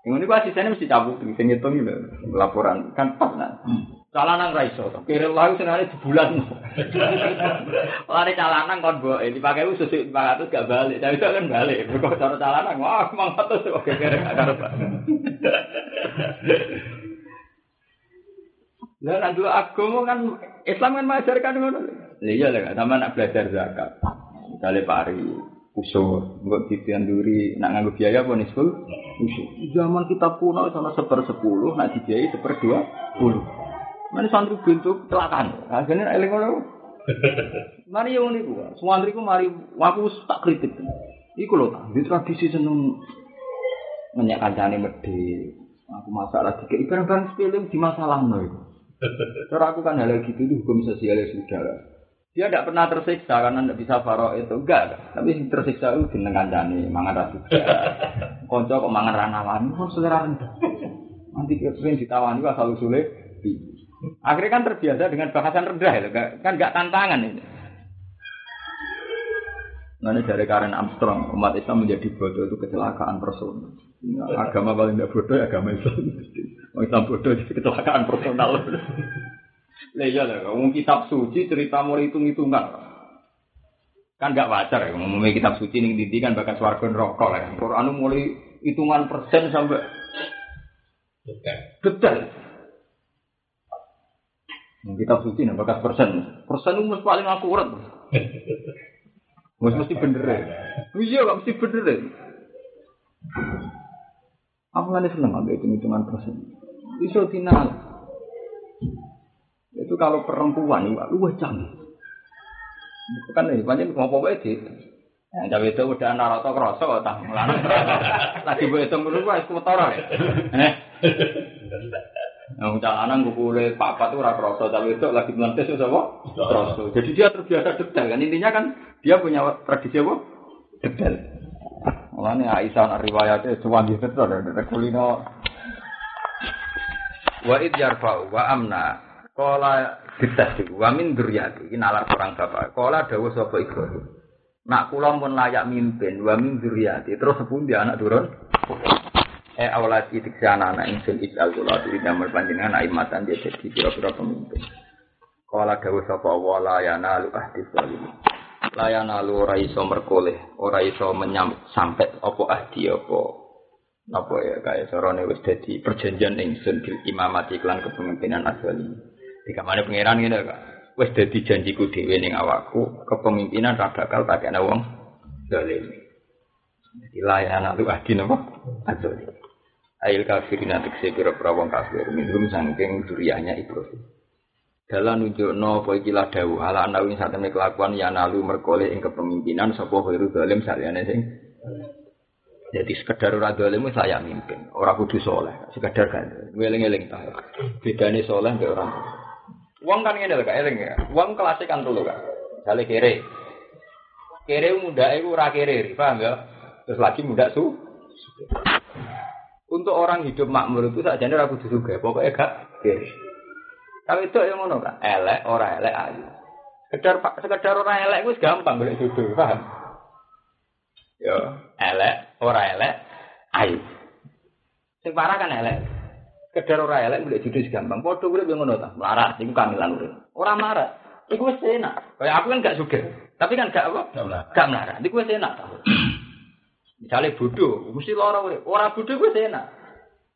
Yang ini asistennya mesti cabut, bisa ngitung gitu. Laporan kan pas nah. Calanan raiso, kira lalu senare di bulan. Lari calanan kon bo, ini pakai itu susu lima ratus gak balik, tapi itu kan balik. Kok cara calanan, wah mang ratus oke kira gak karep. Lah nak dulu agama kan Islam kan mengajarkan ngono. Iya lah, sama nak belajar zakat. Misalnya pari, usur, nggak ditianduri, nak nganggo biaya apa nih usur. Zaman kita kuno sama seper sepuluh, nak dibiayai seper dua puluh. Mana santri bentuk kecelakaan, akhirnya eling ngono. Mari yang ini gua, santri ku mari, aku tak kritik. Iku loh, di tradisi seneng ngenyak kancane medhe. Aku masalah tiga barang-barang sepele di masalah no itu. Cara aku kan hal gitu itu hukum sosial ya sudah. Dia tidak pernah tersiksa karena tidak bisa faro itu enggak. Tapi tersiksa itu jeneng kancane mangan ra juga. Konco kok mangan ra nawani kok selera rendah. Nanti pengen ditawani asal usule Akhirnya kan terbiasa dengan bahasan rendah ya, kan nggak tantangan ini. Ini dari Karen Armstrong, umat Islam menjadi bodoh itu kecelakaan personal. Nah, agama paling tidak bodoh ya agama Islam. Islam bodoh itu kecelakaan personal. Lah iya lah, ngomong kitab suci cerita mulai hitung-hitungan. Kan gak wajar ya, ngomongnya kitab suci ini didi kan bakal swarga neraka lah. Quran mulai hitungan persen sampai detail. Kitab suci nih bakas persen. Persen itu paling akurat. Mesti mesti bener ya. Iya gak mesti bener ya. Aku kan seneng ambil hitung-hitungan persen. Iso final. Itu kalau perempuan itu lu canggih. Bukan nih, banyak ngomong apa itu. Yang cawe itu udah narata kerasa kok tak melanang. Lagi gue hitung dulu gue es kotor ya. Eh. Yang calanan gue boleh papa tuh ora kroso, tapi itu lagi melantis itu apa? Kroso. Jadi dia terbiasa detail kan intinya kan dia punya tradisi apa? Detail. Makanya Aisyah riwayatnya cuma di situ ada ada kulino. Wa id yarfa'u wa amna Kala dites wa min dzurriyyati iki nalar orang bapak. Kala dawuh sapa Ibrahim. Nak kula pun layak mimpin wa min dzurriyyati. Terus sepundi anak turun? Eh awalat itik anak anak ingsun ijal kula diri damel panjenengan aimatan dia jadi kira-kira pemimpin. Kala dawuh sapa wa la yanalu ahdi zalimin. La yanalu ora iso merkoleh, ora iso menyam sampai apa ahdi apa apa ya kayak sorone wis dadi perjanjian ingsun bil imamati iklan kepemimpinan asli. Jika mana pangeran ngene kok. Wis dadi janjiku dhewe ning awakku, kepemimpinan ra bakal tak ana wong zalim. Jadi layanan lu adi napa? Azali. Ail kafirin atik pira-pira wong kafir minum sangking duriannya Ibrahim. Dalam nunjukno apa iki la dawuh ala anawi satene kelakuan ya nalu merkole ing kepemimpinan sapa khairu zalim saliyane sing jadi sekedar ora dolim wis layak mimpin, ora kudu soleh, sekedar kan. Ngeling-eling ta. Bedane soleh mbek orang. Wong kan ngene lho Kak, eling ya. Wong kelas kan dulu Kak. Misale kere. Kere muda iku ora kere, paham ya? Terus lagi muda su. Untuk orang hidup makmur itu saja ora kudu juga, pokoknya gak kere. Kalau itu yang ngono Kak, elek ora elek ayu. Sekedar sekedar ora elek wis gampang golek jodoh, paham? Ya, elek, ora elek, ayu. Sing kan elek. Sekedar ora elek golek jodoh gampang. Padha urip yang ngono ta, melarat iku kamilan urip. Ora melarat. Iku wis enak. Kayak aku kan gak sugih. Tapi kan gak apa? Gak melarat. Iku wis enak ta. Misalnya bodoh, mesti lara urip. Ora bodoh wis enak.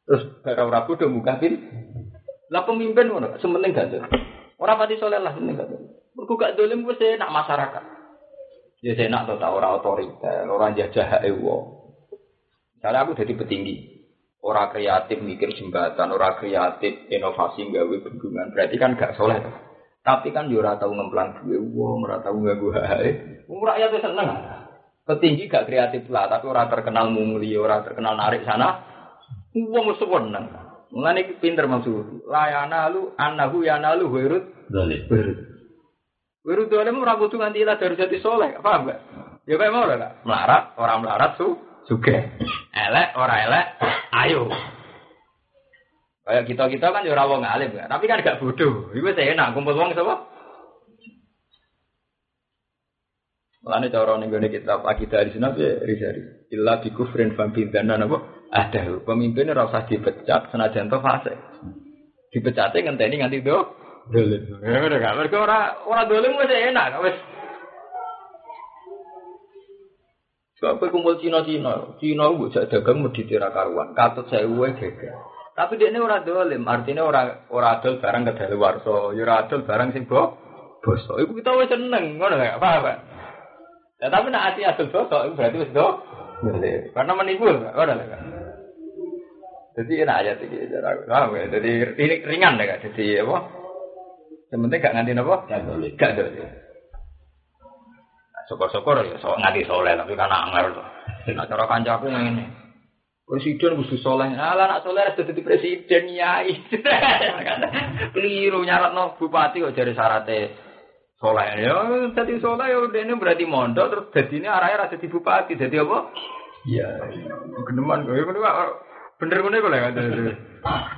Terus gara ora bodoh muka pin. Lah pemimpin ngono, sementing gak tuh. Ora pati soleh lah sementing gak tuh. Mergo gak dolim wis enak masyarakat. Ya enak tuh tak ora otoriter, ora jajah wong. Misalnya aku jadi petinggi, ora kreatif mikir jembatan, ora kreatif inovasi gawe bendungan, berarti kan gak soleh. Tuh. Tapi kan yo ora tau ngemplang duwe wong, ora tau hak Wong rakyat seneng. Petinggi gak kreatif lah, tapi ora terkenal mungli, ora terkenal narik sana. Wong mesti seneng. Mulane pinter maksud. Layana lu annahu yanalu wirut wirut. Wirut dolim ora kudu nganti ilah dari jati soleh, paham gak? Ya kayak mau lah, melarat, orang melarat su, suge. Elek, ora elek, ayo. Kayak kita kita kan ya ora wong alim tapi kan gak bodoh. Iku saya enak kumpul wong sapa? Mulane cara ning gone kitab akidah di sana ya risari. Illa bi kufrin fa bidana napa? Ada pemimpin ora usah dipecat senajan to fase. Dipecate ngenteni nganti do dolim. Ya udah gak mergo ora ora dolim wis enak wis. Sebab kowe kumpul Cina-Cina, Cina mbok jak dagang medhi tira karuan, katut sewu wae geger. Tapi dia ini ora dolim, artinya ora ora adol barang kedaluwarsa, ya ora adol barang sing bo bosok. Iku kita wis seneng, ngono gak? Paham, Pak? Ya tapi nak ati adol bosok itu berarti wis do. Karena menipu, ngono lho. Jadi enak aja iki cara aku. Paham ya? Jadi ringan deh Kak. Jadi apa? Yang gak nganti apa? Gak dolim. Gak dolim. Nah, Syukur-syukur ya so, nganti soleh tapi kan angel tuh. Nah cara kancaku ngene. Presiden kudu soleh. Alah nak soleh harus jadi presiden nyai. Keliru nyaratno bupati kok jadi syaratnya soleh. Ya jadi soleh ya ini berarti mondok terus jadi ini arahnya rasa di bupati. Jadi apa? Iya. Geneman kok. Ya bener bener kok lah.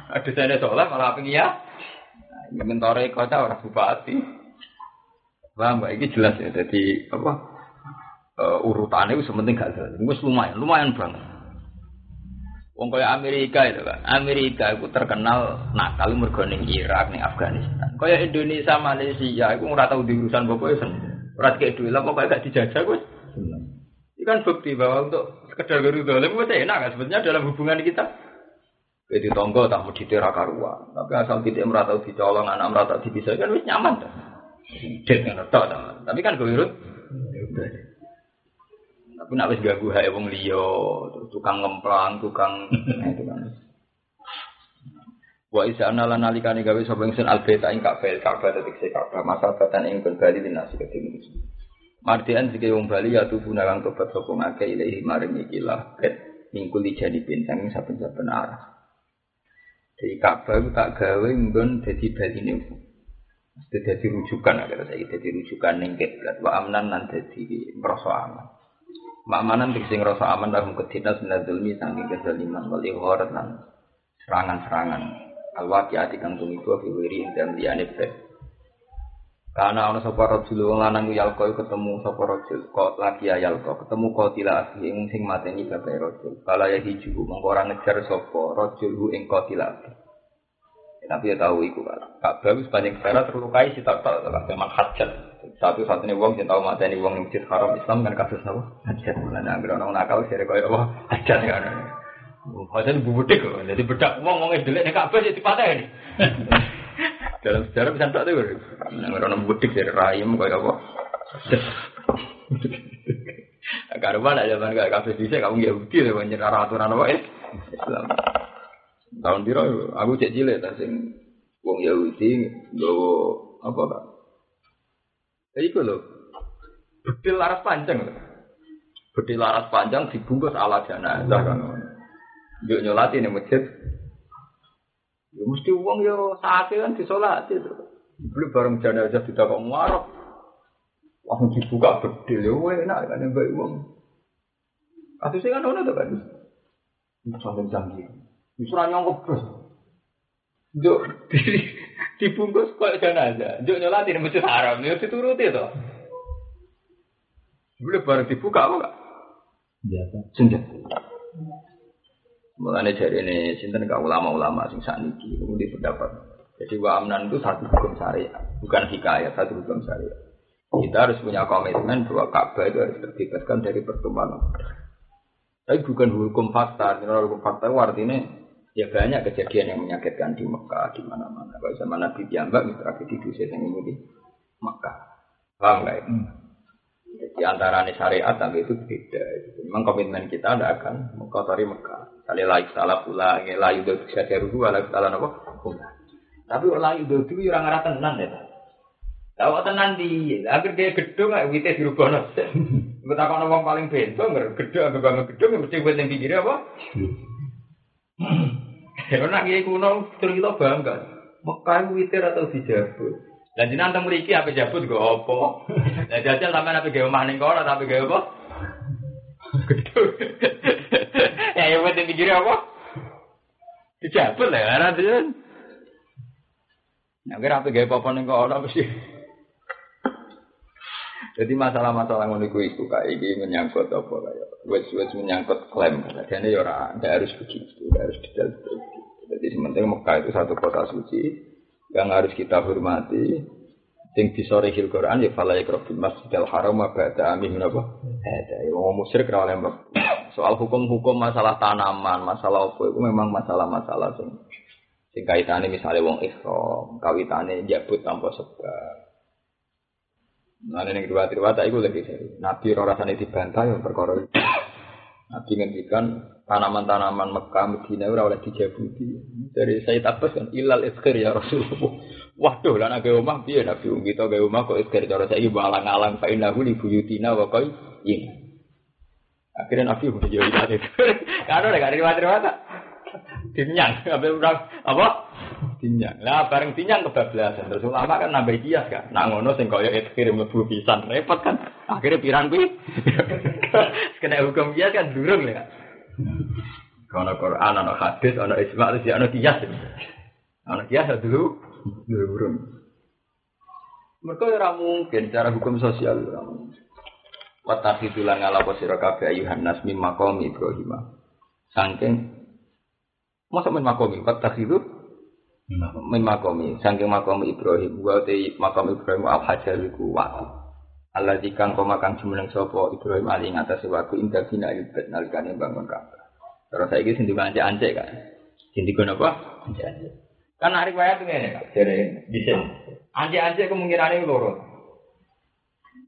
Ada saya soleh malah apa ya? Mentore kota orang bupati. Paham mbak? Ini jelas ya. Jadi apa? Uh, urutannya itu sementing gak ada. Itu lumayan, lumayan banget. Wong kaya Amerika itu kan. Amerika itu terkenal nakal mergo ning Irak ning Afghanistan. Kaya Indonesia, Malaysia itu ora tau diurusan pokoknya sen. Ora kayak duit lah pokoknya gak dijajah wis. Ini kan bukti bahwa untuk sekedar guru dolim itu enak kan sebetulnya dalam hubungan kita. Jadi tonggo tak mau ditera karuan. Tapi asal tidak merata dicolong anak merata dipisah kan wis nyaman dah. Dek kan tok Tapi kan gurut. Tapi nak wis gagu hae wong liya, tukang ngemplang, tukang nah, itu kan. Wa isa anala nalikane gawe sapa ingsun albeta ing kafel Ka'bah dadi se Ka'bah masa batan ing kon bali dinasi keding Martian jika wong Bali ya tubuh nakang tobat sapa ngake ilahi maring iki lah ket mingkuli jadi bintang saben-saben arah. Jadi Ka'bah tak gawe nggon dadi baline Mesti jadi rujukan agar saya jadi rujukan ning kiblat wa amnan nan dadi merasa aman. Makmanan sing ngrasa aman lahum kedina sinadzulmi saking kezaliman wal igharat lan serangan-serangan alwaqiati kang tumiku fi wiri dan liyane. Karena ana sapa rajul wong lanang yalko ketemu sapa rajul kok lagi yalko ketemu qatila ing sing mateni bapak rajul. Kala ya hiju mengko ora ngejar sapa rajul ing qatila Tapi ya tahu iku kan. Ka'bah wis banyak cara terlukai si tak tak memang hajat. Satu satunya wong yang tahu mata ini wong yang masjid haram Islam kan kasus apa? Hajat. Mulane anggere orang nakal sire koyo apa? Hajat kan. Hajat bubudik kok. Jadi bedak wong wong delek nek Ka'bah jadi pateni. Dalam sejarah bisa tak tahu. Anggere orang bubudik sire rahim koyo apa? Karuan aja kan gak kabeh dhisik kamu Yahudi lho nyerah aturan apa Islam. Tahun piro aku cek cilik ta sing wong Yahudi nggawa apa kak? Ya iku lho. Bedil laras panjang lho. Bedil laras panjang dibungkus ala jenazah kan. Yuk nyolati nih masjid. Ya mesti uang yo sakit kan disolati itu. Beli bareng jenazah tidak kok. Langsung dibuka bedil ya enak kan yang baik uang. Kasusnya kan ono tuh kan. Sampai canggih. Disuruh nyongkok terus. Juk di- dibungkus kok jenazah. Juk nyolati nih masjid haram. Ya dituruti tuh. Beli bareng dibuka apa kak? Biasa. Senjata. Mulane jari ini sinten gak ulama-ulama sing sakniki itu di pendapat. Jadi wa'amnan itu satu hukum syariat, bukan hikayat, satu hukum syariat. Kita harus punya komitmen bahwa Ka'bah itu harus terbebaskan dari pertumbuhan. Tapi bukan hukum fakta. Hukum fakta itu artinya ya banyak kejadian yang menyakitkan di Mekah, di mana-mana. Kalau zaman Nabi Diambak, itu tragedi di yang ini di Mekah. Paham nggak ya? Di antara syariat tapi itu beda. Memang komitmen kita tidak akan mengkotori Mekah. Kali layu salah pula, layu itu bisa diruhu, layu salah apa? Tapi layu itu orang ngarah tenan ya. Tahu tenan di, akhir dia gedung, wite dirubah nasi. Kan orang paling bento, nggak gedung, nggak bangun gedung, mesti buat yang pinggirnya apa? Karena kiai kuno terus kita bangga. Mekah itu witir atau dijabut. Dan jenengan teng mriki apa jabut go apa? Lah jajal sampean apa gawe omah ning kono tapi gawe apa? Ya ya buat pikir apa? Dijabut lah karena dia. Nah, kira apa gawe apa ning kono mesti. Jadi masalah-masalah ngono iku iku kayak iki menyangkut apa kayak wes-wes menyangkut klaim. Jadi ya ora ndak harus begitu, ndak harus detail. Jadi sementara Mekah itu satu kota suci yang harus kita hormati. Sing disorehil Quran ya fala yakrabul masjidil haram wa ba'da amin menapa? Ada ya wong musyrik ora oleh. Soal hukum-hukum masalah tanaman, masalah apa itu memang masalah-masalah sing sing kaitane misalnya wong ihram, kawitane jabut tanpa sebab. Nah, kedua riwayat itu lagi seri. Nabi rasane dibantah ya perkara itu. Nabi ngendikan tanaman-tanaman Mekah Medina ora oleh dijabuti. Dari Sayyid Abbas kan ilal iskir ya Rasulullah. Waduh lah nak omah piye Nabi wong kita gawe omah kok iskir cara saiki balang-alang fa innahu li buyutina wa qai yin. Akhirnya Nabi udah itu. Karena ada riwayat-riwayat. Dinyang, apa apa? Dinyang. Lah bareng dinyang kebablasan. Terus ulama kan nambah kias kan. Nak ngono sing kaya ikhir mlebu pisan repot kan. Akhirnya pirang kuwi. Kena hukum kias kan durung ya. Kalau Quran, ana hadis, ana ijma, terus ana kias. Ana kias dulu durung. Mereka ora mungkin cara hukum sosial ora mungkin. Watakhidulan ngala posira kabeh ayuhan nas mim maqam Ibrahim. Saking Masa min makomi, watakhidu min makomi, saking makom Ibrahim, wa te makom Ibrahim al hajar iku watu. Allah dikang koma kang jumeneng sapa Ibrahim ali ing atase watu indah bina ilbet nalikane bangun Ka'bah. Terus saiki sing dimanjek-anjek kan. Sing dikon apa? Anjek-anjek. Kan hari riwayat ngene, jare disen. Anjek-anjek kemungkinane loro.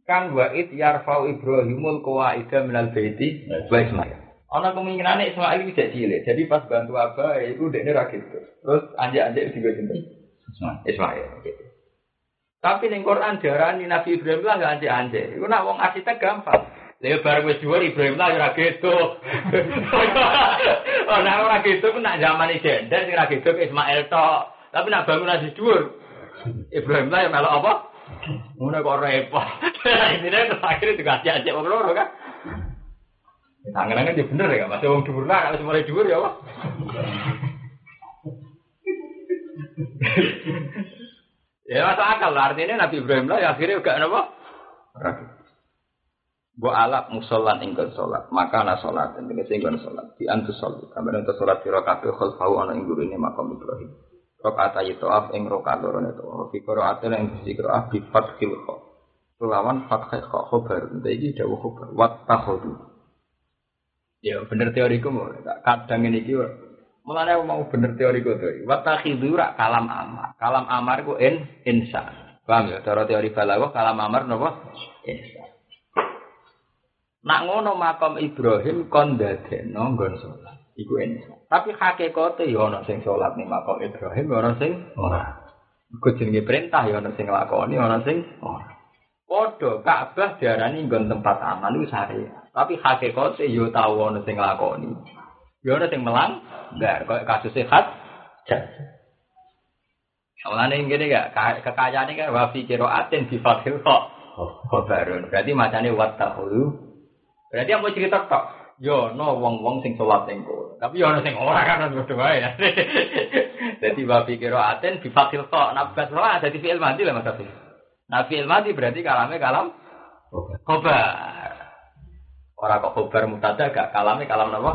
Kan wa id yarfau Ibrahimul qawaida minal baiti wa Ismail. Ana kemungkinan Ismail iki cilik. Jadi pas bantu Abah iku dekne ra gitu. Terus anjek-anjek juga sinten? Ismail. Gitu. Tapi ning Quran diarani Nabi Ibrahim lah gak anjek-anjek. Iku nak wong arsitek gampang. Lha bareng wis dhuwur Ibrahim lah ora gitu. oh, nak ora gitu ku nak zaman jender sing ora gitu Ismail tok. Tapi nak bangunan di dhuwur Ibrahim lah yang melok apa? Ngono kok repot. Intine akhirnya juga anjek-anjek wong loro kan. Tangan-tangan dia bener ya, masih wong dhuwur lah, kalau mulai dhuwur ya, Pak. ya masuk akal lah, artinya Nabi Ibrahim lah, ya akhirnya juga apa? Ragu. Bu alak musolan ingkon sholat, maka ana sholat, dan ini ingkon sholat. Di antu sholat, kamar untuk sholat di rokaat khol fau ana ing ini makam Ibrahim. Rokaat ayi toaf ing rokaat lorone to. Fi qiraat ing sisi qiraat bi fathil kha. Lawan fathil kha khobar. Iki dawuh khobar. Wat takhudu. Ya bener teoriku kadang ini ki mulane mau bener teoriku tuh. Wa takhidu ra kalam amar. Kalam amar ku in insa. Paham ya? Cara teori balaghah kalam amar napa? Insa. Nak ngono makam Ibrahim kon dadekno nggon iku insaf. Tapi hakikate ya ana sing salat ning makam Ibrahim, ya ana sing ora. Iku jenenge perintah ya ana sing nglakoni, ana sing ora. Padha Ka'bah diarani nggon tempat aman iku syariat. Tapi hakikate ya tau ana sing nglakoni. Ya ana sing melang, enggak kaya kasus sehat. Mulane ngene gak kekayaane kan wa fi qiraatin bi fathil kha. Khabarun. Berarti macane wattaqulu. Berarti mau cerita tok. Yo no wong-wong sing salat ning. Tapi yo ono sing ora kan padha wae. Dadi wa fi qiraatin bi fathil kha. Nabas ora dadi fi'il mati lah Mas. Nah fi'il mati berarti kalame kalam khabar. Ora kok khabar mutada gak kalame kalam napa?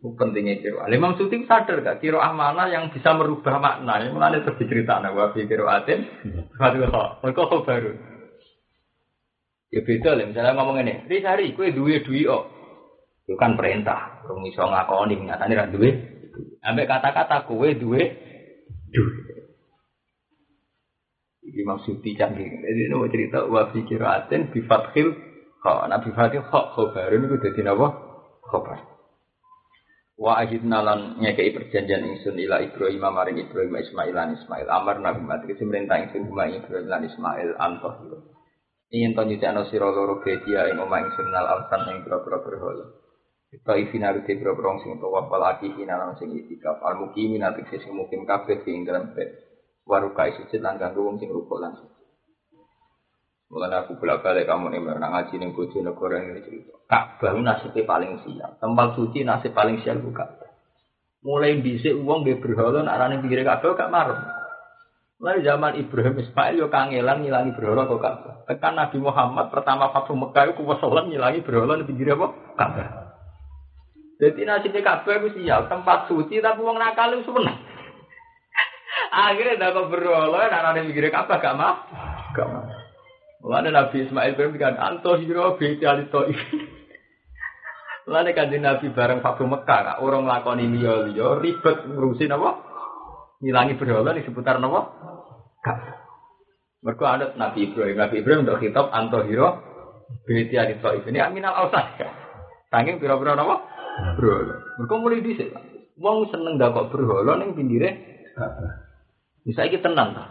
Itu pentingnya kiro. Imam Suti sadar gak kiro mana yang bisa merubah makna. Yang mulai terus diceritakan wa fi kiro atin. Mereka kho baru. Ya beda lah. Misalnya ngomong ini. Risari, kue duwe duwe oh. Itu kan perintah. Rung iso ngakoni. Nyatanya ra duwe. Ambek kata-kata kue duwe duwe. Iki maksudi canggih. Jadi ini cerita wa fi kiro atin bi fathil kho. Nah bi fathil kho khobarun itu jadi apa? Khobar. Wa ahidna lan ngekei perjanjian ingsun ila Ibrahim maring Ibrahim Ismail lan Ismail amar nabi mati kese merintah ingsun kuma Ibrahim lan Ismail antoh yo. Ingin to nyucakno sira loro bedia ing omah ingsun nal alsan ing pira-pira berhala. Kita ifina rute pira-pira sing tuwa wal akihina lan sing itikaf al mukimin ati sing mukim kabeh sing dalam bed. Waruka sujud lan kanggo wong sing rukuk lan sujud. Mulane aku bolak balik kamu nih nak ngaji nih bojo negara ini cerita. Ka'bah nasibnya paling sial. Tempat suci nasib paling sial buka. Mulai dhisik wong nggih berhala nak arane pinggire Ka'bah gak marem. Mulai zaman Ibrahim Ismail yo kangelan ngilangi berhala kok Ka'bah. Tekan Nabi Muhammad pertama Fatu Mekah iku kuwasolan ngilangi berhala pinggire apa? Jadi nasibnya Ka'bah itu sial, tempat suci tapi wong nakal itu seneng. Akhirnya dah kok nak arane pinggire Ka'bah gak mah? Gak mah. Mulane Nabi Ismail bin kan anto hiro beti alito. Mulane kan Nabi bareng Fatu Mekah, orang lakoni liya liya ribet ngurusin apa? Ngilangi berhala di seputar apa? Kak. Mereka ada Nabi Ibrahim, Nabi Ibrahim untuk kitab anto hiro beti alito ini aminal ausad. Saking pira-pira apa? Berhala. Mereka mulai dhisik. Wong seneng dakok berhala ning pinggire Bisa iki tenang ta.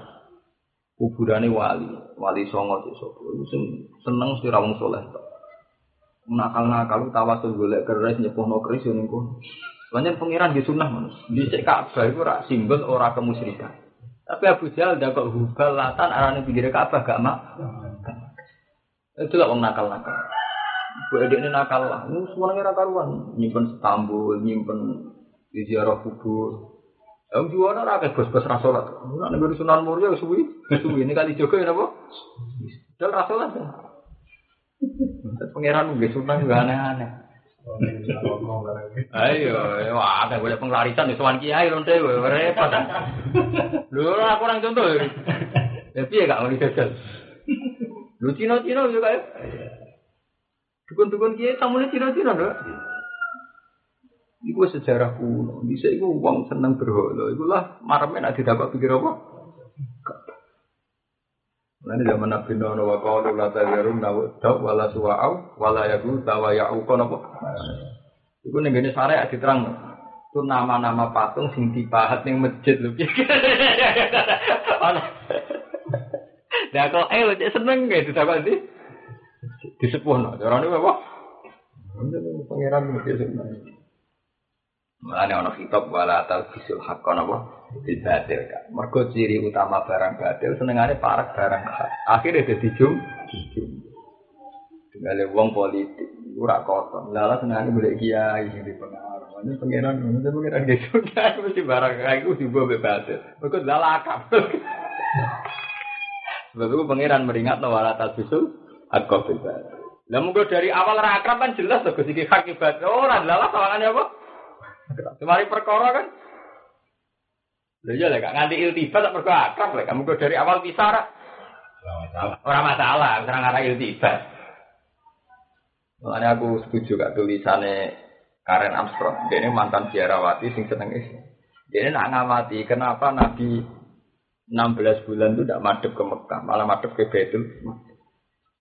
kuburane wali, wali songo. Iku sing seneng mesti ra wong saleh tok. Nakal-nakal tawasul golek keris nyepuhno keris yo ning. Banyak pangeran di sunnah manus. Di Ka'bah itu rak simbol ora kemusyrikan. Tapi Abu Jahal ndak kok hubal latan arane pinggir Ka'bah gak mak. Itu lah wong nakal-nakal. Bu edek ini nakal lah. Ini semuanya nakal karuan. Nyimpen Istanbul, nyimpen di ziarah kubur. Yang juara rakyat bos-bos rasolat. Nah, negeri Sunan Muria suwi, suwi ini kali Joko ya apa? Dal rasolat. Pangeran nggak Sunan nggak aneh-aneh. Ayo, wah, ada boleh penglarisan di Suwan Kiai lonte, repot. Lu aku orang contoh. Tapi ya gak mau dijajal. Lu Cina-Cina juga ya. Dukun-dukun Kiai tamunya Cina-Cina dong. Iku sejarah kuno. Bisa iku uang seneng berhala. Ikulah maremnya nak didapat pikir apa? Nanti zaman Nabi Nuh wa qalu la tazarun daw wala suwa'au wala yagu tawa kono apa? Iku ning gene syariat diterang itu nama-nama patung sing dipahat ning masjid lho. Ana. Lah kok eh cek seneng ge didapat di disepuhno. Carane apa? Pangeran mesti seneng. Mulane ana kitab wala talbisul haqqan apa bil batil. Mergo ciri utama barang batil senengane parek barang hak. Akhire dadi jum. Tinggal wong politik ora kotor. Lala senengane golek kiai sing dipengaruh. Ini pangeran ngono te pangeran gitu. Mesti barang iku dibawa be batil. Mergo lala akap. Sebab itu pangeran meringat wala talbisul haqqan bil batil. Lah mungkin dari awal ra akrab kan jelas to Gusti hak ibadah. Ora lala apa? Kemari perkara kan. Lha iya lek nganti iltibat tak perkara akrab lek kamu dari awal pisah ora. Ora masalah, ora ngara iltibat. Makanya aku setuju kak tulisannya Karen Armstrong. Dia ini mantan biarawati sing seneng Islam. Dia ini nak ngamati kenapa Nabi 16 bulan itu tidak madep ke Mekah, malah madep ke Betul.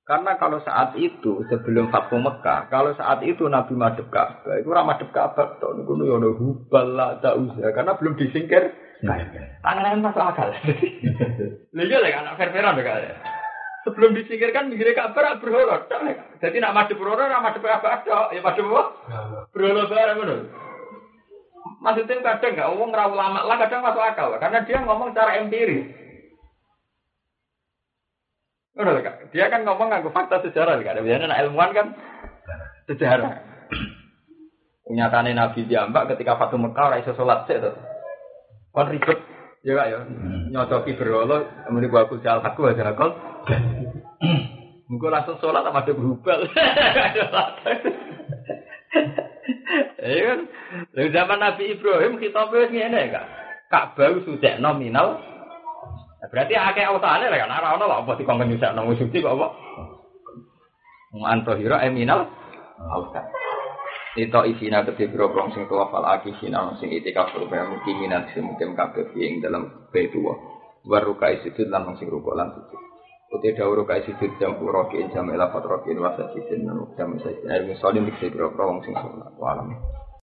Karena kalau saat itu sebelum Fathu Mekah, kalau saat itu Nabi madhep Ka'bah, itu ora madhep Ka'bah tok niku yo ono hubal la usah karena belum disingkir. Tangan masuk akal. Lha iya lek anak fair-fairan kan. Sebelum disingkirkan mikirnya Ka'bah berhoror. Jadi nak madhep berhoror ora madhep Ka'bah tok, ya madhep apa? Berhoror bareng ngono. Maksudnya kadang nggak ngomong ra ulama lah kadang masuk akal karena dia ngomong secara empiris. Dia kan ngomong nganggo fakta sejarah kan. Biasanya anak ilmuwan kan sejarah. Nyatane Nabi Jambak ketika Fatu Mekah ora iso salat sik to. Kon ribet ya kak ya. Nyocoki berolo kemudian gua aku jal aku aja kon. Mungkin langsung sholat sama ada berubah. Iya kan. Dari zaman Nabi Ibrahim kita wis ngene kak. Ka'bah sudah nominal Nah, berarti akeh ausane lah kan ora ono apa dikongkon nyusakno suci kok apa. Antohira eminal ausa. Itu isina ketibro prong sing tua fal aki sina sing itikaf berbagai mungkin minat sing mungkin kabeh ing dalam baitua. Waru kai sujud lan sing rukuk lan sujud. Uti dawuh kai sujud jam rokin jam elafat rokin wasa sisin jam sajid. Ayo misalnya dikse biro prong sing salat. Walam.